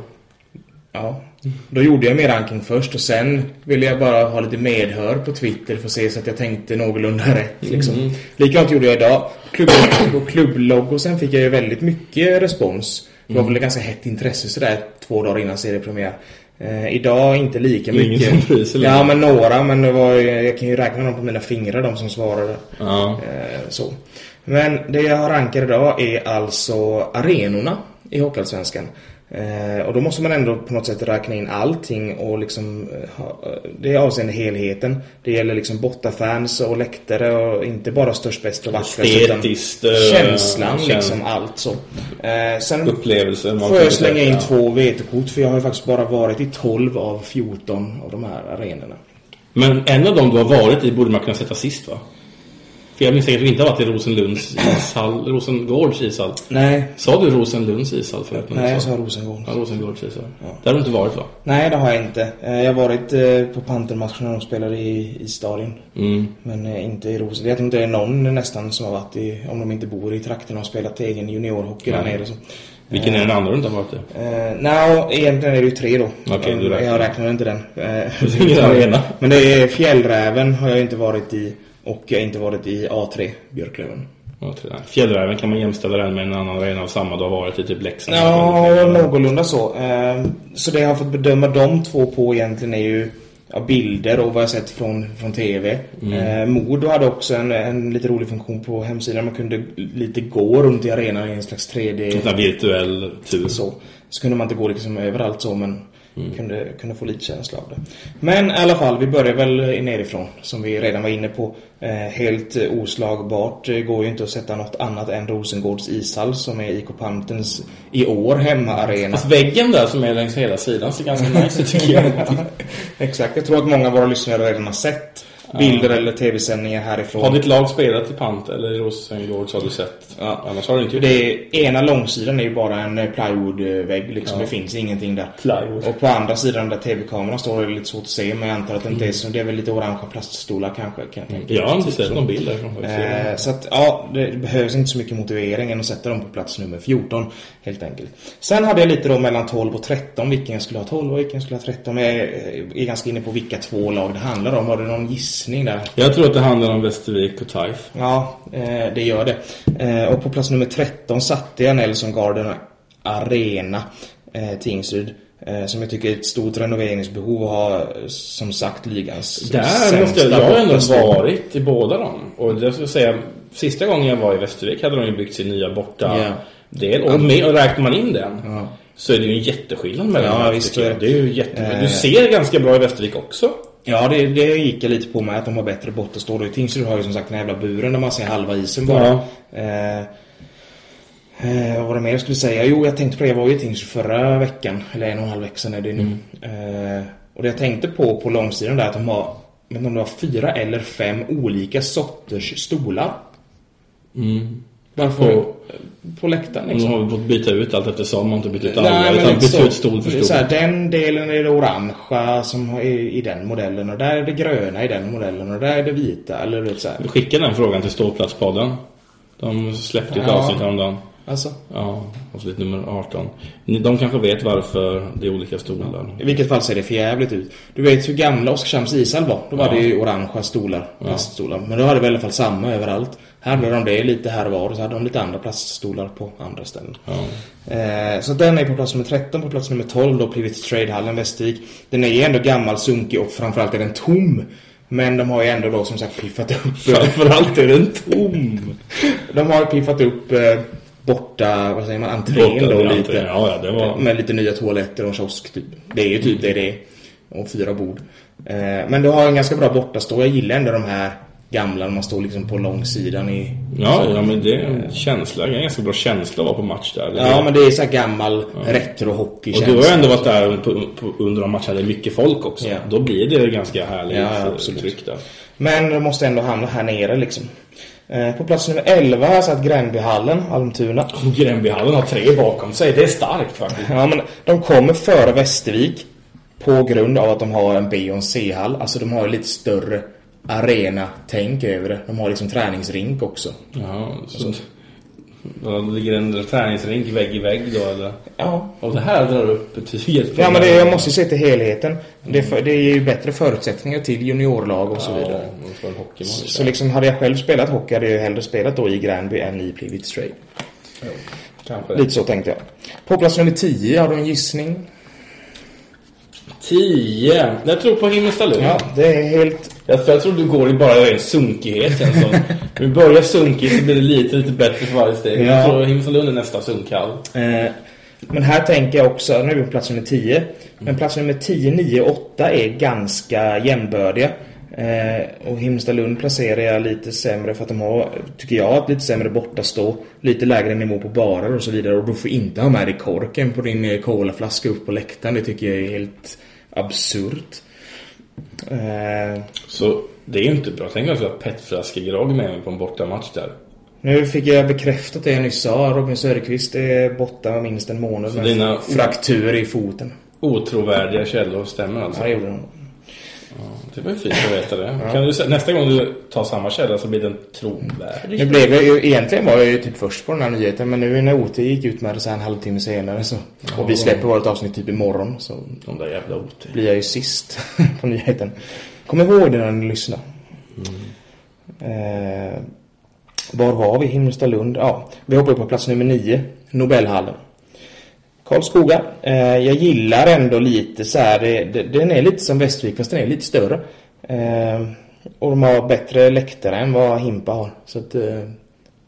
Ja. Då gjorde jag min ranking först och sen ville jag bara ha lite medhör på Twitter för att se så att jag tänkte någorlunda rätt. Liksom. Likadant gjorde jag idag. Klubb, på klubblogosen fick jag ju väldigt mycket respons. Det var väl ett ganska hett intresse sådär två dagar innan seriepremiär. Eh, idag inte lika Ingen mycket. bryr sig längre. Ja, men några. Men det var, jag kan ju räkna dem på mina fingrar, de som svarade. Ja. Eh, så. Men det jag har rankat idag är alltså arenorna i Hockeyallsvenskan. Eh, och då måste man ändå på något sätt räkna in allting och liksom eh, ha, det är avseende helheten. Det gäller liksom bortafans och läktare och inte bara störst, bäst och vackrast Estetiskt, utan eh, känslan käns- liksom, allt så. Eh, sen får får jag slänga in ja. två vetekort för jag har ju faktiskt bara varit i 12 av 14 av de här arenorna. Men en av dem du har varit i borde man kunna sätta sist va? För jag att du inte har varit i Rosenlunds ishall, Rosengårds ishall. Nej, Sa du Rosenlunds ishall förut? du nej jag sa? sa Rosengård. Ja, Rosengårds ishall. Där har du inte varit va? Nej, det har jag inte. Eh, Jag har varit eh, på Pantermatchen när de spelade i, i stadion. Mm. Men eh, inte i Rosengård. Jag tror inte det är någon nästan som har varit i, om de inte bor i trakten och spelat egen juniorhockey där nere. Så. Vilken är den andra du inte har varit i? Eh, Nej, egentligen är det ju tre då. Okej, du Eh, räknar. Jag räknar inte den. Ingen arena. Men det är Fjällräven har jag inte varit i. Och jag har inte varit i A3, Björklöven. Fjällräven kan man jämställa den med en annan arena av samma du har varit i, typ Leksand. Ja, någorlunda så. Eh, Så det jag har fått bedöma de två på egentligen är ju bilder och vad jag sett från, från TV. Eh, Modo hade också en, en lite rolig funktion på hemsidan. Man kunde lite gå runt i arenan i en slags 3D. En virtuell tur. Så. Så kunde man inte gå liksom överallt så men kunde, kunde få lite känsla av det. Men i alla fall, vi börjar väl nerifrån som vi redan var inne på. Eh, helt eh, oslagbart eh, går ju inte att sätta något annat än Rosengårds ishall som är IK Pantens i år hemmaarena. Fast väggen där som är längs hela sidan ser ganska nice ut tycker jag. Exakt, jag tror att många av våra lyssnare redan har sett bilder eller tv-sändningar härifrån. Har ditt lag spelat i Pant eller i Rosengård så har du sett? Ja. Annars har du inte gjort Det är, ena långsidan är ju bara en eh, plywoodvägg liksom. Det finns ingenting där. Plywood. Och på andra sidan där tv-kameran står är det lite svårt att se. Men jag antar att det inte är så. Det är väl lite orangea plaststolar kanske. Kan jag tänka. Jag har inte sett så. någon bild därifrån. Eh, så att ja, det behövs inte så mycket motivering än att sätta dem på plats nummer 14 helt enkelt. Sen hade jag lite då mellan 12 och 13 vilken jag skulle ha 12 och vilken jag skulle ha 13. Men jag är, är ganska inne på vilka två lag det handlar om. Har du någon gissning där? Jag tror att det handlar om Västervik och Taif. Ja, eh, det gör det. Eh, och på plats nummer 13 satte jag Nelson Garden Arena, eh, Tingsryd. Eh, som jag tycker är ett stort renoveringsbehov och har som sagt ligans Där sämsta måste jag, jag har ändå varit i båda dem. Och det ska jag säga, sista gången jag var i Västervik hade de ju byggt sin nya borta Ja. del. Och, med, och räknar man in den Ja. så är det ju en jätteskillnad mellan Ja, de här, visst, jag. det- Det är ju jätte... Eh. Du ser ganska bra i Västervik också. Ja, det, det gick jag lite på med att de har bättre bortastå. Och Tingsryd har ju som sagt den här jävla buren där man ser halva isen bara. Ja. Eh, Eh, vad var det mer jag skulle säga? Jo, jag tänkte på det. Jag var ju i Tingsryd förra veckan. Eller en och en halv vecka sedan är det nu. Eh, och det jag tänkte på på långsidan där att de har, inte om det var fyra eller fem olika sorters stolar. Mm. Varför? På- På, läktaren De liksom. har fått byta ut allt eftersom. Man har inte bytt ut alla. Nej, utan bytt ut stol för stol. Så här, den delen är det orangea som är i den modellen och där är det gröna i den modellen och där är det vita. Eller vet så här. Vi skickade den frågan till Ståplatspodden. De släppte ett Ja. avsnitt häromdagen. Alltså. Ja, avsnitt nummer 18. Ni- De kanske vet varför det är olika stolar. I vilket fall ser det för jävligt ut. Du vet hur gamla Oskarshamns ishall var? Då var Ja. det ju orangea stolar, plaststolar. Men då hade vi i alla fall samma överallt. Blev de det lite här och var och så hade de lite andra plaststolar på andra ställen. Ja. Eh, så den är på plats nummer 13. På plats nummer 12 då Private Tradehallen Västervik. Den är ju ändå gammal, sunkig och framförallt är den tom. Men de har ju ändå då som sagt piffat upp... Framförallt är den tom. de har piffat upp eh, borta, vad säger man, entrén Borta då lite. Ja, ja, det var- Med lite nya toaletter och en kiosk typ. Det är ju typ det det är. Och fyra bord. Eh, men du har en ganska bra bortastå. Jag gillar ändå de här gamla när man står liksom på långsidan i... Ja, ja, men det är en känsla. Det är en ganska bra känsla att vara på match där. Ja, men det är så här gammal retro-hockey Och du har ju ändå varit där på, på, under de matcherna. Det är mycket folk också. Ja. Då blir det ganska härligt Ja, eh, tryck där. Men de måste ändå hamna här nere liksom. Eh, på plats nummer 11 har jag satt Gränbyhallen, Almtuna. Gränbyhallen har tre bakom sig. Det är starkt faktiskt. Ja, men de kommer före Västervik på grund av att de har en B och en C-hall. Alltså de har lite större arena-tänk över det. De har liksom träningsrink också. Ja, så... Då ligger en träningsrink vägg i vägg då eller? Ja. Och det här drar upp betyget. Ja, men det, jag måste ju se till helheten. Det, för, det ger ju bättre förutsättningar till juniorlag och så vidare. Ja, för en hockeymatch. Så, så liksom hade jag själv spelat hockey hade jag hellre spelat då i Gränby än i Plivit Straight. Kanske. Lite så tänkte jag. På plats nummer 10 har du en gissning. 10. Jag tror på Himmelstalund. Ja, det är helt... Jag, jag tror du går i bara en sunkighet känns som. Vi börjar sunkigt så blir det lite, lite bättre för varje steg. Ja. Jag tror Himmelstalund är nästa sunkhall. Eh, Men här tänker jag också, nu är vi på plats nummer 10. Men plats nummer 10, 9 och 8 är ganska jämbördiga. Eh, och Himmelstalund placerar jag lite sämre för att de har, tycker jag, ett lite sämre bortastå. Lite lägre nivå på barer och så vidare. Och du får inte ha med dig korken på din eh, colaflaska upp på läktaren. Det tycker jag är helt absurt. Eh, Så det är ju inte bra. Tänk om jag skulle ha petflaskegrogg med mig på en bortamatch där. nu fick jag bekräftat det jag nyss sa. Robin Söderqvist är borta minst en månad Så med dina- fraktur i foten. Otrovärdiga källor stämmer alltså. Ja, det gjorde de. Det var ju fint att veta det. Kan du, nästa gång du tar samma källa så blir den trovärdig. Nu blev jag ju, egentligen var jag ju typ först på den här nyheten men nu när OT gick ut med det så här en halvtimme senare så och vi släpper vårt avsnitt typ imorgon så De där jävla OT. blir jag ju sist på nyheten. Kom ihåg det när ni lyssnar. Eh, var var vi? Himmelstalund? Ja, vi hoppar upp på plats nummer nio. Nobelhallen. Karlskoga. Eh, jag gillar ändå lite så här. Det, det, den är lite som Västervik fast den är lite större. Eh, och de har bättre läktare än vad Himpa har. Så att, eh,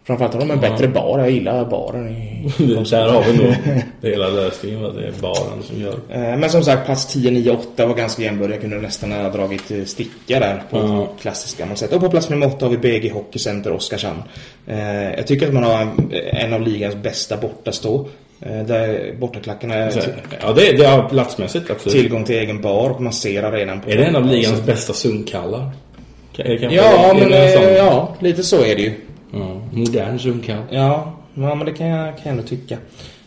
framförallt har de en bättre bar. Jag gillar baren i Där har vi nog hela lösningen. vad Det är baren som gör. Men som sagt, plats 10, 9, 8 var ganska jämbördiga. Jag kunde nästan ha dragit sticka där på Ja. klassiskt gammalt sätt. Och på plats nummer 8 har vi BG Hockey Center Oskarshamn. Jag tycker att man har en, en av ligans bästa bortastå. Eh, Där bortaklackarna är Så, t- Ja, det, det är platsmässigt absolut. tillgång till egen bar och man ser arenan på Är det en av ligans Så- bästa sunkhallar? Ja, men eh, ja, lite så är det ju. Ja, modern sunkhall. Ja, ja men det kan jag, kan jag ändå tycka.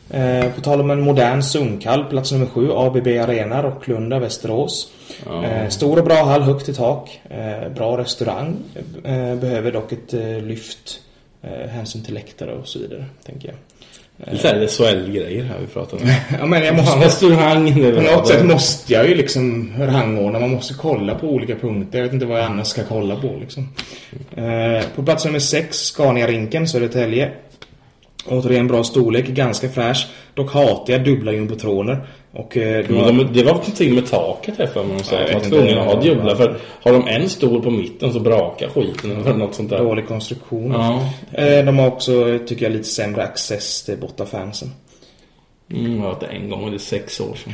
Eh, på tal om en modern sunkhall, plats nummer 7, ABB Arena, Rocklunda, Västerås. Eh, stor och bra hall, högt i tak. Eh, bra restaurang. Eh, behöver dock ett lyft. Hänsyn till läktare och så vidare, tänker jag. Lite såhär SHL-grejer här vi pratar om. Ja, men jag måste... Restaurang. På något sätt måste jag ju liksom rangordna. Man måste kolla på olika punkter. Jag vet inte vad jag annars ska kolla på liksom. Eh, på plats nummer 6, Scania-rinken, Södertälje. Återigen bra storlek, ganska fräsch. Dock hatar jag dubbla jumbotroner. Och eh, då... De, det var någonting med taket här för mig. Ja, vet var tvungen att ha dubbla. För har de en stol på mitten så brakar skiten eller något sånt där. Dålig konstruktion. Ja. Eh, de har också, tycker jag, lite sämre access till bortafansen. Mm, jag har varit en gång och det är sex år sedan.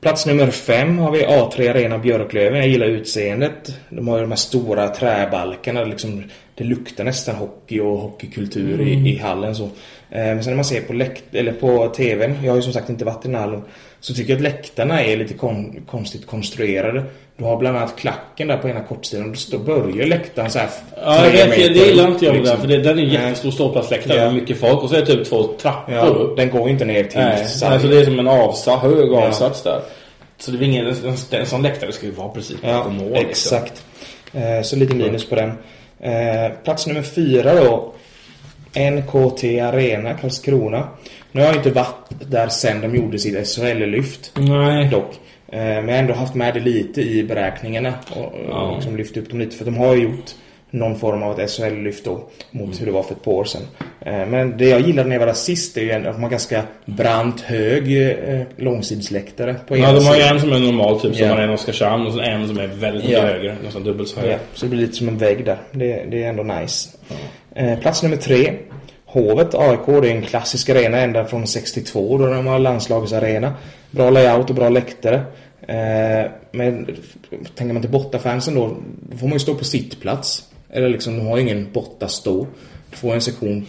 Plats nummer fem har vi A3 Arena Björklöven. Jag gillar utseendet. De har ju de här stora träbalkarna. Liksom, det luktar nästan hockey och hockeykultur i, i hallen. Så. Eh, men sen när man ser på, läkt eller på TVn, jag har ju som sagt inte varit i den hallen, så tycker jag att läktarna är lite kon konstigt konstruerade. Du har bland annat klacken där på ena kortsidan då börjar läktaren så här Ja, det meter gillar upp, inte jag liksom. det. För det, den är en jättestor ståplatsläktare Ja. med mycket folk. Och så är det typ två trappor Ja, upp. den går inte ner till Nej, sargen. alltså det är som en avsats, hög Ja. avsats där. Så det är ingen, en, sån läktare ska ju vara precis Ja, mål. liksom. exakt. Eh, så lite minus på den. Eh, plats nummer fyra då. NKT Arena, Karlskrona. Nu har jag inte varit där sen de gjorde sitt SHL-lyft. Nej. Dock. Eh, men jag har ändå haft med det lite i beräkningarna. Och, Ja. liksom lyft upp dem lite. För de har ju gjort någon form av ett SHL-lyft då. Mot hur det var för ett par år sedan. Eh, men det jag gillade när jag var där sist är ju att de har ganska brant hög eh, långsidsläktare på Ja, de har ju en som är normal typ som Ja. har en Oskarshamn och så en som är väldigt mycket högre. Nästan dubbelt så hög. Ja, så det blir lite som en vägg där. Det, det är ändå nice. Eh, plats nummer tre. Hovet, AIK. Det är en klassisk arena ända från 62 då de har landslagsarena. Bra layout och bra läktare. Men tänker man till bortafansen då, då får man ju stå på sittplats. Eller liksom, de har ingen bortastå. Du får en sektion.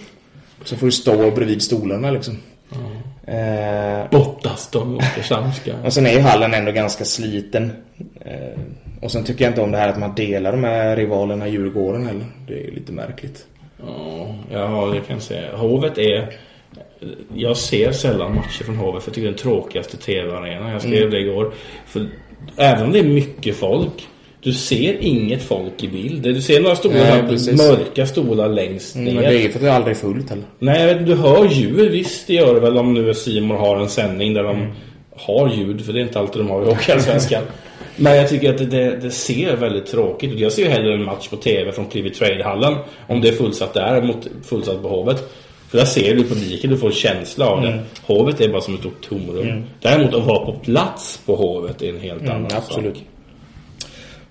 Så får du stå bredvid stolarna liksom. Eh, Bottas de Oskarshamnska. och sen är ju hallen ändå ganska sliten. Eh, och sen tycker jag inte om det här att man delar de här rivalerna Djurgården heller. Det är lite märkligt. Ja, ja, det kan jag säga. Hovet är... Jag ser sällan matcher från Hovet för jag tycker det är den tråkigaste TV-arenan. Jag skrev Mm. det igår. För även om det är mycket folk du ser inget folk i bild. Du ser några stolar, Nej, mörka stolar längst Mm, ner. men det är ju för att det aldrig är fullt heller. Nej, jag vet du hör ljud. Visst, det gör det väl om nu Simon har en sändning där de har ljud. För det är inte alltid de har i Hockeyallsvenskan. Men jag tycker att det, det, ser väldigt tråkigt ut. Jag ser ju hellre en match på TV från Private Trade-hallen. Om det är fullsatt där mot fullsatt på Hovet. För där ser du publiken, du får en känsla av det. Hovet är bara som ett stort tomrum. Däremot att vara på plats på Hovet är en helt annan Mm, absolut.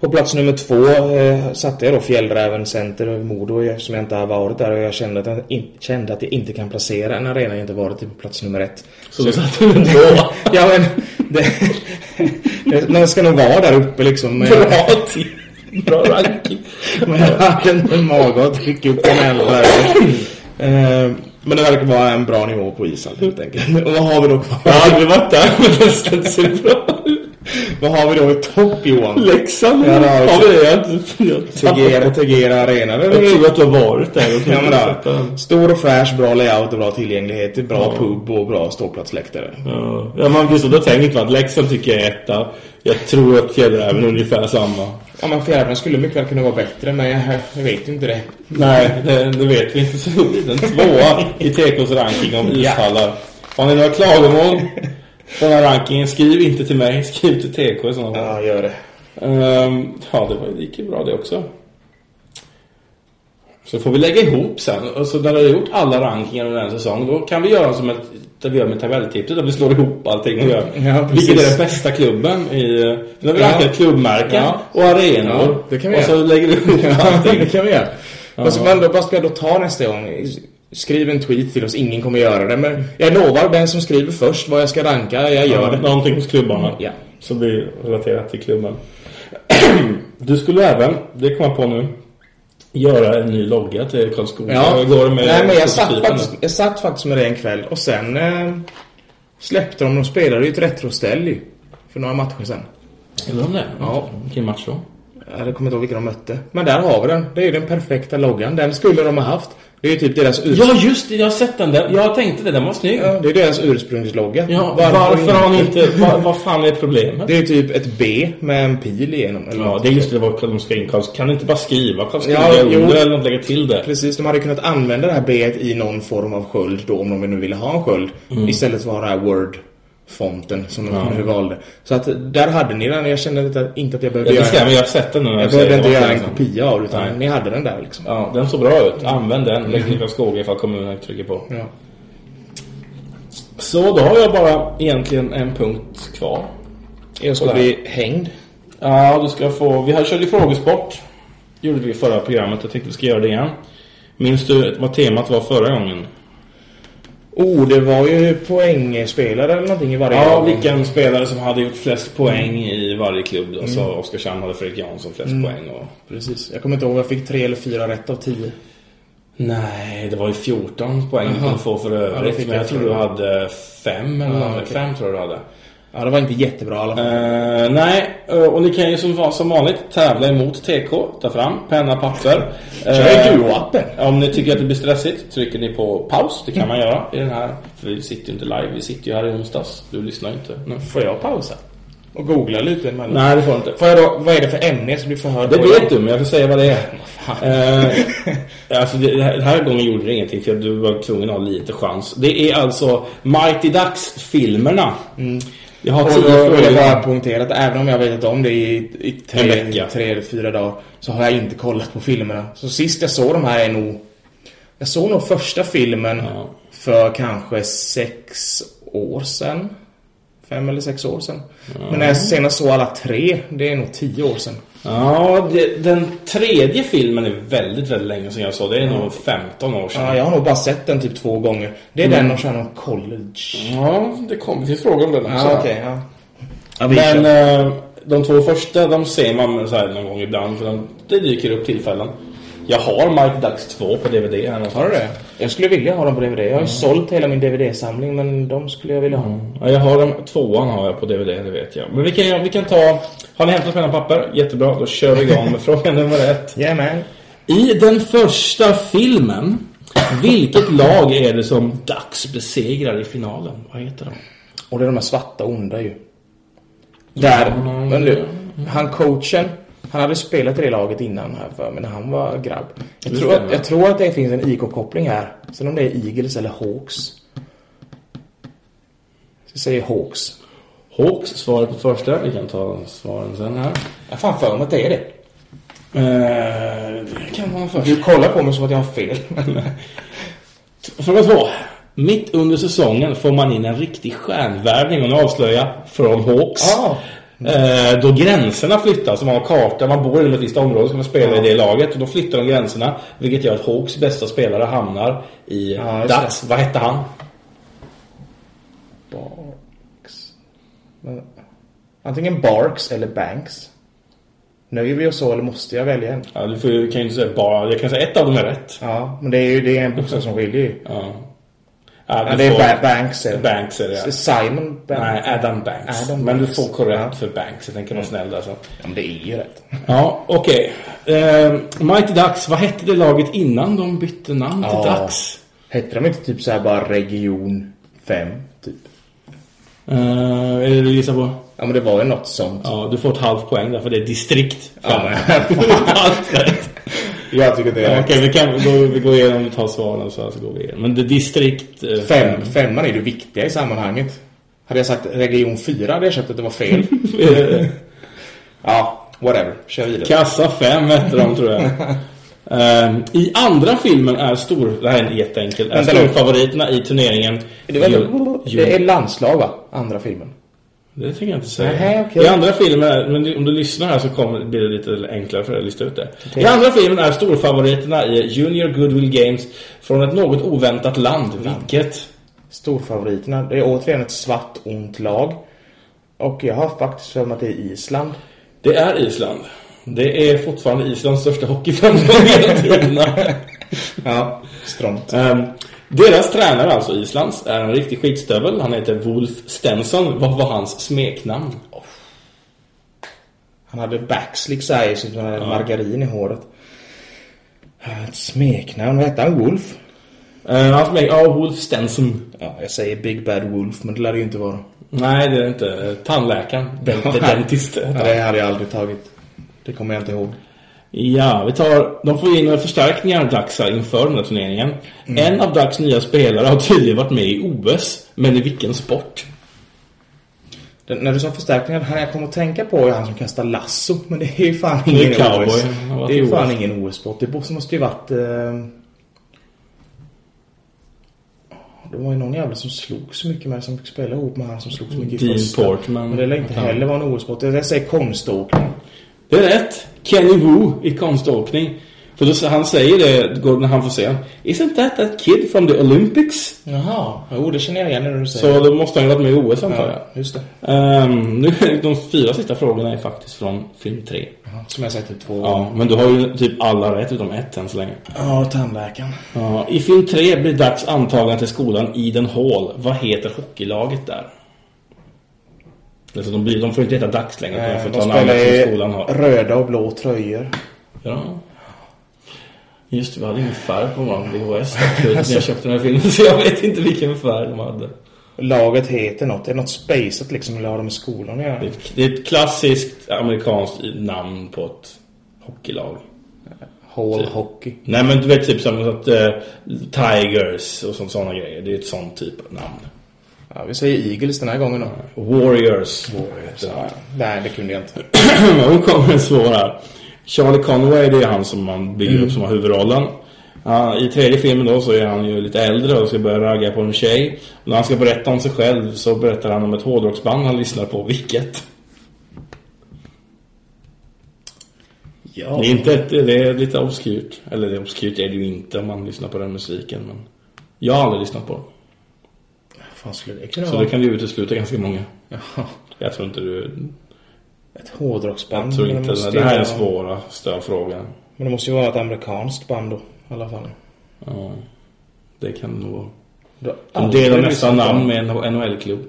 På plats nummer två eh, satte jag då Fjällräven Center över Modo eftersom jag inte har varit där och jag kände att jag, in, kände att jag inte kan placera en arena jag inte varit i på plats nummer ett. Så du satte den två. Ja men, det, det, man ska nog vara där uppe liksom. med- Bra till. Bra ranking. Men jag hade inte mage att trycka upp en elva. Eh, Men det verkar vara en bra nivå på isen helt enkelt. Och vad har vi då kvar? Har aldrig varit där, men det ser bra ut. Vad har vi då i topp Johan? Leksand? Ja, det har vi. Jag- Tegera, Tegera Arena. Jag tror att du har varit där. Ja, men den. stor och fräsch, bra layout och bra tillgänglighet. Bra pub och bra ståplatsläktare. Ja, ja man visst, då man att Leksand tycker jag är etta. Jag tror att Fjällräven är ungefär samma. Ja, men Fjällräven skulle mycket väl kunna vara bättre, men jag, jag vet ju inte det. Nej, det, det vet vi inte. Så den tvåa i TKs ranking om ishallar. Har ni några klagomål den här rankingen, skriv inte till mig. Skriv till TK i sådana fall. Ja, gör det. Ehm, ja, det, var, det ju bra det också. Så får vi lägga ihop sen. Och så när vi har gjort alla rankingar under en säsong, då kan vi göra som ett, där vi gör med tabelltipset, där vi slår ihop allting och gör. Ja. Vilket är den bästa klubben i... När vi Ja. rankar klubbmärken Ja. och arenor. Ja, det kan vi och så lägger vi ihop allting. det kan vi göra. Vad ska, man, vad ska då ta nästa gång? Skriv en tweet till oss, ingen kommer göra det. Men jag lovar, den som skriver först vad jag ska ranka, jag gör det. Någonting hos klubbarna. Ja. Som blir relaterat till klubben. du skulle även, det kom jag på nu, göra en ny logga till Karlskoga. Ja, Hur går med nej men jag satt, faktiskt, jag satt faktiskt med det en kväll och sen eh, släppte de, de spelade ju ett retroställ. För några matcher sen. Gjorde de det? Ja. Vilken match då? Jag kommer inte ihåg vilka de mötte. Men där har vi den. Det är ju den perfekta loggan. Den skulle de ha haft. Det är ju typ deras ur... Ja, just det. Jag har sett den där. Jag tänkte det. Den var snygg. Ja, det är deras ursprungslogga. Ja, varför, har ni inte... Vad, vad fan är problemet? Det är typ ett B med en pil igenom. Eller Ja, det är just det. Vad de ska in. Kan ni inte bara skriva Karlskoga Ja, jo. under eller något lägga till det? Precis, de hade kunnat använda det här B i någon form av sköld då om de nu ville ha en sköld. Istället för att ha den här Word-fonten som de nu valde. Så att där hade ni den. Jag kände inte, inte att jag behövde Ja, det göra stämmer. Jag har sett den nu. Jag behövde inte göra en kopia av utan Nej. ni hade den där liksom. Ja, den såg bra ut. Använd den. Lägg till Karlskoga ifall kommunen trycker på. Ja. Så då har jag bara egentligen en punkt kvar. Jag ska bli hängd. Ja, du ska få... Vi här körde ju frågesport. gjorde vi i förra programmet. Jag tänkte vi ska göra det igen. Minns du vad temat var förra gången? Oh, det var ju poängspelare eller någonting i varje Ja, lag. vilken spelare som hade gjort flest poäng i varje klubb. Så Oskarshamn hade Fredrik Jansson flest poäng. Och... Precis. Jag kommer inte ihåg jag fick tre eller fyra rätt av tio. Nej, det var ju 14 poäng du kunde få för Ja, övrigt. fick men jag tror du hade fem eller Ja, något. okej. Fem tror jag du hade. Ja, det var inte jättebra i alla fall. Eh, nej, eh, och ni kan ju som, som vanligt tävla emot TK. Ta fram penna, papper. Kör Eh, Duo-appen. Om ni tycker att det blir stressigt trycker ni på paus. Det kan man göra i den här. För vi sitter ju inte live. Vi sitter ju här i onsdags. Du lyssnar ju inte. Nu. Får jag pausa? Och googla lite emellan? Nej, det får du inte. Får jag då, vad är det för ämne jag ska bli förhörd Det vet du, men jag får säga vad det är. Eh, alltså det, den här gången gjorde det ingenting för du var tvungen att ha lite chans. Det är alltså Mighty Ducks-filmerna. Jag har Och tio vill jag bara poängtera att även om jag vet om det i, i tre, tre eller fyra dagar så har jag inte kollat på filmerna. Så sist jag såg de här är nog... Jag såg nog första filmen Ja. för kanske sex år sedan. Fem eller sex år sedan. Men när jag senast såg alla tre, det är nog tio år sedan. Ja, det, den tredje filmen är väldigt, väldigt länge sedan jag såg. Det är nog 15 år sedan. Ja, jag har nog bara sett den typ två gånger. Det är den de kör någon college. Ja, det kommer. Finns frågor om den också. Ja, okej. ja. Ja, Men eh, de två första, de ser man så här någon gång ibland. För de, det dyker upp tillfällen. Jag har Mighty Ducks 2 på DVD här. Har du det? Jag skulle vilja ha dem på DVD. Jag har ju sålt hela min DVD-samling, men de skulle jag vilja ha. Ja, jag har dem, tvåan har jag på DVD, det vet jag. Men vi kan, vi kan ta... Har ni hämtat och papper? Jättebra, då kör vi igång med fråga nummer ett. Jajamän. I den första filmen, vilket lag är det som Ducks besegrar i finalen? Vad heter de? Och det är de här svarta onda ju. Där, men du, han coachen, han hade spelat i det laget innan här för mig när han var grabb. Jag tror, att, jag tror att det finns en IK-koppling här. Sen om det är Eagles eller Hawks. Så säger Hawks. Hawks svarar på första. Vi kan ta svaren sen här. Jag fan för mig att det är det. Eh, det kan vara först. Du kollar på mig som att jag har fel. Fråga två. Mitt under säsongen får man in en riktig stjärnvärvning och nu avslöjar från Hawks. Ah. Eh, då gränserna flyttas, man har karta, man bor inom ett visst område ska man spela i det laget. Och då flyttar de gränserna, vilket gör att Hawks bästa spelare hamnar i Ja, Dax. Vad hette han? Barks. Men, Antingen Barks eller Banks. Nöjer vi oss så eller måste jag välja en? Ja, du får, kan ju inte säga bara, jag kan säga ett av dem är rätt. Ja, men det är ju det är en bokstav som skiljer ju. Ja. Ja, du det är får- Banks. Är det. Banks är det, ja. Simon Banks. Nej, Adam Banks. Adam Men du Banks. får korrekt Ja. för Banks. Jag tänker vara snäll där så. Ja, men det är ju rätt. Ja, okej. Eh, Mighty Ducks, vad hette det laget innan de bytte namn till Ja. Ducks? Hette de inte typ så här bara Region 5? Typ. Eh, är det du gissar på? Ja, men det var ju något sånt. Ja, du får ett halvt poäng där för det är distrikt. Ja, Fem. Jag tycker det är Okej, vi kan gå, vi går igenom och tar svaren så, så går vi igenom. Men det är distrikt eh, Fem, femman är det viktiga i sammanhanget. Hade jag sagt region 4 hade jag köpt att det var fel. Ja, whatever. Kör vidare. Kassa 5 hette de tror jag. Eh, I andra filmen är stor... Det här är jätteenkelt. Är storfavoriterna i turneringen... Det, Ju- ju- det är landslag va? Andra filmen. Det tänker jag inte säga. Nähä, okej. I andra filmer, men om du lyssnar här så kommer, blir det lite enklare för dig att lista ut det. I andra filmen är storfavoriterna i Junior Goodwill Games från ett något oväntat land. Vilket? Storfavoriterna. Det är återigen ett svart ont lag. Och jag har faktiskt för att det är Island. Det är Island. Det är fortfarande Islands största hockeyframgång genom tiderna. Ja, strångt. Ehm, deras tränare, alltså Islands, är en riktig skitstövel. Han heter Wolf Stenson. Vad var hans smeknamn? Han hade backslick såhär, som han hade margarin i håret. Eh, Ett smeknamn. Vad hette han? Wolf? Uh, hans smek... Ja, Wolf Stenson. Ja, jag säger Big Bad Wolf, men det lär det ju inte vara. Nej, det är inte. Eh, Tandläkaren. Den, the dentist. Ja, det hade jag aldrig tagit. Det kommer jag inte ihåg. Ja, vi tar... De får in några förstärkningar Dax här inför den här turneringen. En av Dax nya spelare har tydligen varit med i OS. Men i vilken sport? Den, när du sa förstärkningar, han jag kom att tänka på är han som kastar lasso. Men det är ju fan är ingen. OS. Han har varit Det är ju fan OS. ingen OS-sport. Det måste ju varit... Eh... Det var ju någon jävla som slog så mycket med som fick spela ihop med han som slog så mycket i första. Portman. Men det lär inte heller vara en OS-sport. Jag säger konståkning. Det är rätt. Kenny Wu i konståkning. För då, han säger det när han får se. Isn't that that kid from the Olympics? Jaha. Jo, det känner jag igen när du säger Så då måste han ju varit med i OS antar jag. Ja, just det. Ehm, nu, de fyra sista frågorna är faktiskt från film 3. Som jag sagt typ två Ja, men du har ju typ alla rätt utom ett än så länge. Ja, tandläkaren. Ja, I film 3 blir dags antagen till skolan Eden Hall. Vad heter hockeylaget där? Alltså de, blir, de får inte heta Dags längre. de får ta namnet som skolan har. röda och blå tröjor. Ja. Just det, vi hade ingen färg på vår VHS. när jag köpte den här filmen. Så jag vet inte vilken färg de hade. Laget heter något. Det är något spacet liksom. Eller har de med skolan att göra? Det är ett, det är ett klassiskt amerikanskt namn på ett hockeylag. Hall Typ. Hockey. Nej men du vet typ som att eh, Tigers och sådana grejer. Det är ett sånt typ av namn. Ja, vi säger Eagles den här gången då. Warriors. Så, nej, det kunde jag inte. Nu kommer en svår här. Charlie Conway, det är han som man bygger upp som har huvudrollen. Ja, I tredje filmen då så är han ju lite äldre och ska börja ragga på en tjej. Och när han ska berätta om sig själv så berättar han om ett hårdrocksband han lyssnar på. Vilket? Ja. Det är inte ett, det är lite obskyrt. Eller det är obskyrt är det ju inte om man lyssnar på den musiken. Men jag har aldrig lyssnat på den. Fan skulle det kunna Så vara? det kan ju utesluta ganska många. Jaha. Jag tror inte du... Ett hårdrocksband. Jag tror inte det. Det här är vara- svåra stödfrågan. Men det måste ju vara ett amerikanskt band då. I alla fall. Ja, det kan det nog vara. Du De delar nästan namn med en NHL-klubb.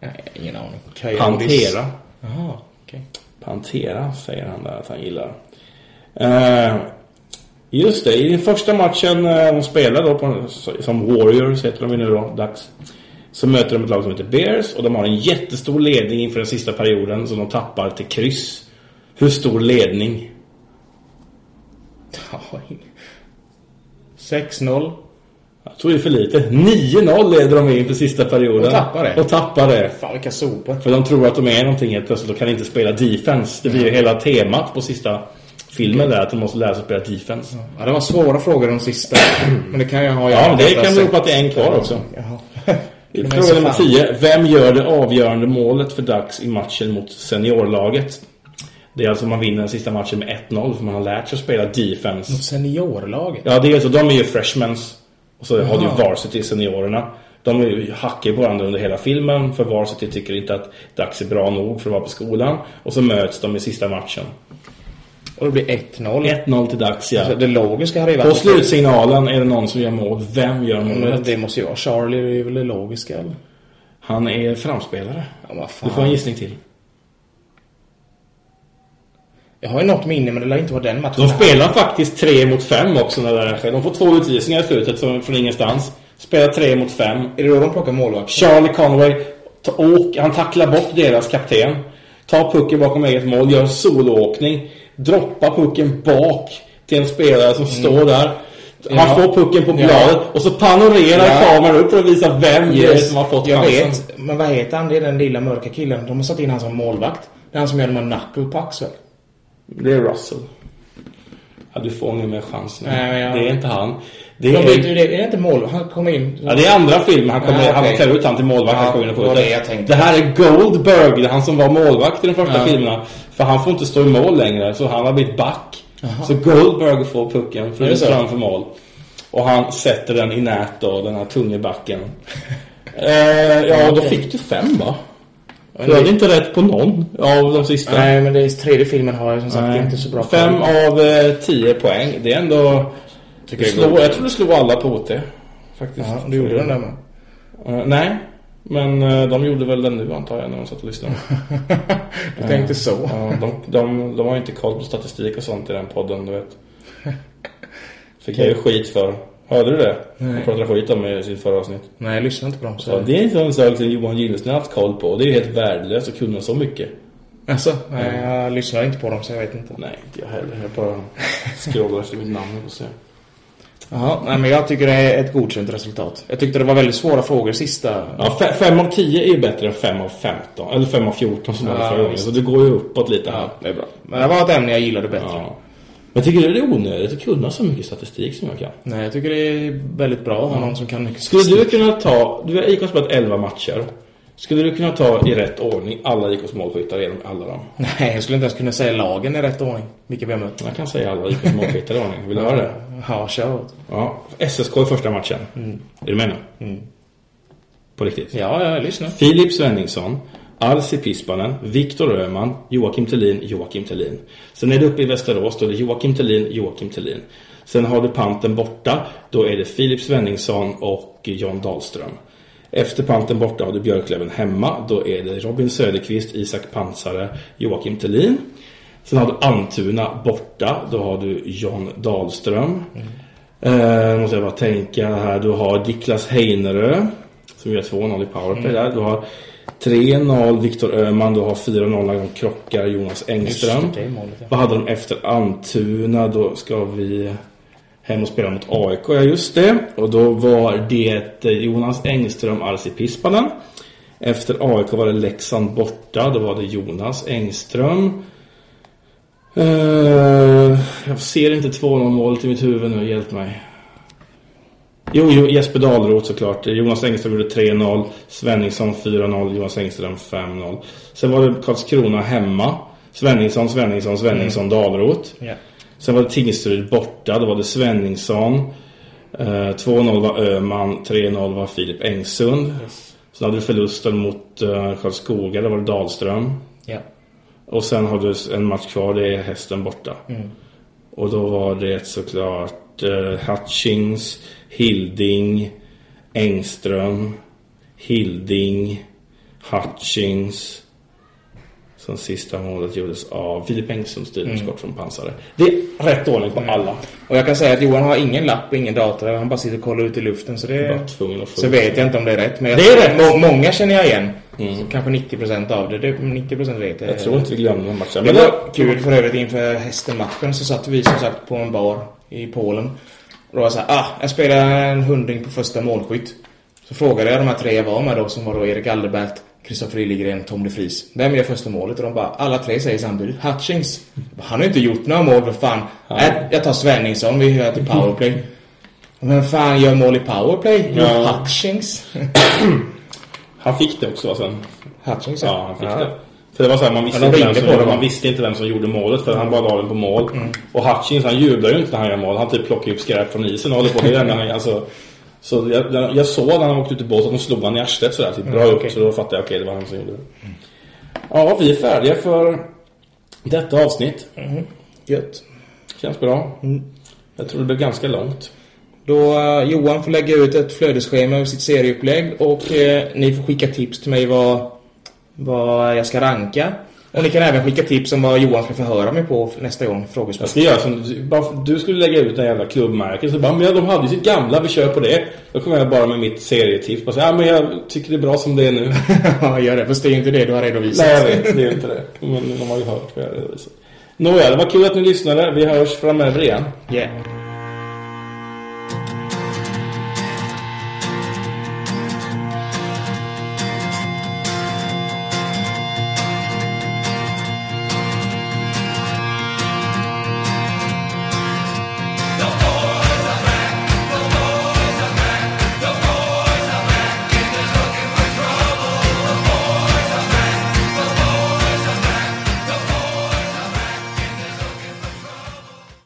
Nej, ingen aning. Coyotes. Pantera. Jaha, okej. Pantera säger han där att han gillar. Eh, just det, i den första matchen eh, de spelar då på, som Warriors heter de ju nu då, dags. Så möter de ett lag som heter Bears och de har en jättestor ledning inför den sista perioden som de tappar till kryss. Hur stor ledning? Ja, ing- 6-0. Jag tror det är för lite. 9-0 leder de inför sista perioden. Och tappar det. Och tappar det. Fan vilka sopor. För de tror att de är någonting helt plötsligt och kan inte spela defense. Det blir ju hela temat på sista filmen där att de måste lära sig spela defense. Ja, det var svåra frågor de sista. Men det kan jag ha Ja, det kan bero på att det är en kvar också. Jaha. Fråga nummer 10. Vem gör det avgörande målet för Dax i matchen mot seniorlaget? Det är alltså man vinner den sista matchen med 1-0 för man har lärt sig att spela defense. Seniorlaget? Ja, det är så. De är ju freshmans. Och så har du Jaha. varsity seniorerna. De är ju hackar varandra under hela filmen. För varsity tycker inte att Dax är bra nog för att vara på skolan. Och så möts de i sista matchen. Och det blir 1-0. 1-0 till Dax, ja. Alltså, det logiska hade ju På varit... slutsignalen är det någon som gör mål. Vem gör målet? det måste ju vara Charlie, det är väl det logiska eller? Han är framspelare. Ja. Du får en gissning till. Jag har ju något minne men det lär inte vara den matchen. De spelar faktiskt 3 mot 5 också när det här sker. De får två utvisningar i slutet från, ingenstans. Spelar 3 mot 5. Är det då de plockar målvakt? Charlie Conway åk, han tacklar bort deras kapten. Tar pucken bakom eget mål, gör soloåkning. Droppar pucken bak till en spelare som står där. Han Ja. får pucken på Ja. bladet och så panorerar Ja. kameran upp för att visa vem det är som har fått jag chansen. vet. Men vad heter han? Det är den lilla mörka killen. De har satt in han som målvakt. Det är han som gör de här knuckle pucks väl? Det är Russell. Ja, du får ingen mer chans nu. Nej, jag- Det är inte han. Det är, vet ju det. Är det inte målvakt? Han kommer in. ja, det är andra filmen. Han, kommer, Ja, okej. han klär ut han till målvakt. Ja, han kommer in och får det det här är Goldberg. Det är han som var målvakt i de första Ja. filmerna. För han får inte stå i mål längre. Så han har blivit back. Så Goldberg får pucken så? framför mål. Och han sätter den i nät då, den här tunga backen. eh, ja, då fick du fem va? Du hade inte rätt på någon av de sista. Nej, men är tredje filmen har jag som sagt Nej. inte så bra Fem koll. av eh, tio poäng. Det är ändå... Tycker Du slår, jag tror du slog alla på OT. Faktiskt. Ja, du gjorde den där med. Eh, nej. Men eh, de gjorde väl den nu antar jag när de satt och lyssnade. Du tänkte så. Ja, de, de, de har ju inte koll på statistik och sånt i den podden, du vet. Fick jag ju skit för. Hörde du det? Nej. Jag pratade skit om i sitt förra avsnitt. Nej, jag lyssnar inte på dem. Så. Så det är en sån sak som Johan Gillesson har haft koll på. Det är ju helt värdelöst att kunna så mycket. Alltså, nej, jag lyssnar inte på dem så jag vet inte. Nej, inte jag heller. Jag bara scrollar efter mitt namn och se. Jaha, nej men jag tycker det är ett godkänt resultat. Jag tyckte det var väldigt svåra frågor sista. Ja, fe- fem av tio är ju bättre än fem av 15. Eller fem av 14 som Ja, var förra gången. Så det går ju uppåt lite här. Ja, det är bra. Men det var ett ämne jag gillade bättre. Ja. Men tycker du det är onödigt att kunna så mycket statistik som jag kan? Nej, jag tycker det är väldigt bra att ha någon som kan mycket Skulle du kunna ta, du har IK spelat 11 matcher. Skulle du kunna ta i rätt ordning alla IKs målskyttar genom alla dem? Nej, jag skulle inte ens kunna säga lagen i rätt ordning. Vilka vi har mött. Jag kan säga alla IKs målskyttar i ordning. Vill du höra det? Ja, kör. Ja. SSK i första matchen. Är du med nu? På riktigt? Ja, jag lyssnar. Filip Svenningsson, Alsi Pispanen, Viktor Öhman, Joakim Tellin, Joakim Tellin. Sen är det uppe i Västerås, då är det Joakim Tellin, Joakim Tellin. Sen har du panten borta, då är det Filip Svenningsson och John Dahlström. Efter panten borta har du Björklöven hemma, då är det Robin Söderqvist, Isak Pansare, Joakim Tellin. Sen har du Antuna borta, då har du John Dahlström. Eh, måste jag bara tänka här. Du har Diklas Heinerö som gör 2-0 i powerplay där. Du har 3-0 Viktor Öhman. Du har 4-0 när de krockar Jonas Engström. Just det, målet, ja. Vad hade de efter Antuna? Då ska vi hem och spela mot AIK. Ja, just det. Och då var det eh, Jonas Engström, Arsi Pispanen. Efter AIK var det Leksand borta. Då var det Jonas Engström. Eh, jag ser inte 2-0 målet i mitt huvud nu, hjälp mig. Jo, jo Jesper Dahlroth såklart. Jonas Engström gjorde 3-0. Svenningsson 4-0. Jonas Engström 5-0. Sen var det Karlskrona hemma. Svenningsson, Svenningsson, Svenningsson, Dahlroth. Ja. Sen var det Tingsryd borta. Då var det Svenningsson. Eh, 2-0 var Öhman. 3-0 var Filip Engsund. Sen hade du förlusten mot uh, Karlskoga. Då var det Dahlström. Ja. Och sen har du en match kvar, det är hästen borta. Och då var det såklart uh, Hutchings, Hilding, Engström, Hilding, Hutchings. Som sista målet gjordes av Filip Engström, styrningsskott från pansare. Det är rätt ordning på alla. Och jag kan säga att Johan har ingen lapp och ingen dator. Han bara sitter och kollar ut i luften. Så det... Så vet jag inte om det är rätt. Men Det är rätt. Må, många känner jag igen. Så kanske 90% av det. det 90% vet jag. Jag tror inte vi glömde den matchen. Det Men var kul för övrigt inför hästen-matchen så satt vi som sagt på en bar i Polen. Och då var jag såhär, ah, jag spelar en hundring på första målskytt. Så frågade jag de här tre jag var med då som var då Erik Alderbert, Kristoffer Liljegren, Tom de Vries. Vem gör första målet? Och de bara, alla tre säger samtidigt, Hutchings. Han har inte gjort några mål för fan. Nej, jag tar Svenningsson, vi hör till powerplay. Vem fan gör mål i powerplay? Ja. Hutchings. Han fick det också sen. Hutchins Ja, han fick det. För det var så här, man visste, Ja, inte vem som, på man visste inte vem som gjorde målet för han bara la den på mål. Och Hutchins han jublar ju inte när han gör mål. Han typ plockar upp skräp från isen och håller på. Enda han, alltså, så jag, jag, jag såg när han åkte ut i båten och slog han i arslet sådär. Typ, bra Mm, upp. okej. Så då fattade jag okej, det var han som gjorde det. Ja, vi är färdiga för detta avsnitt. Gött. Känns bra. Jag tror det blir ganska långt. Då eh, Johan får lägga ut ett flödesschema över sitt serieupplägg och eh, ni får skicka tips till mig vad, vad jag ska ranka. Och ni kan även skicka tips om vad Johan ska förhöra mig på nästa gång frågespel. Jag ska göra som bara du skulle lägga ut en jävla klubbmärke så bara, men ja, de hade ju sitt gamla, vi kör på det. Då kommer jag bara med mitt serietips. Bara ja men jag tycker det är bra som det är nu. Ja, gör det. Fast det är ju inte det du har redovisat. Nej, jag vet, det är inte det. Men de har ju hört vad jag har redovisat. Nåja, det var kul att ni lyssnade. Vi hörs framöver igen. Yeah.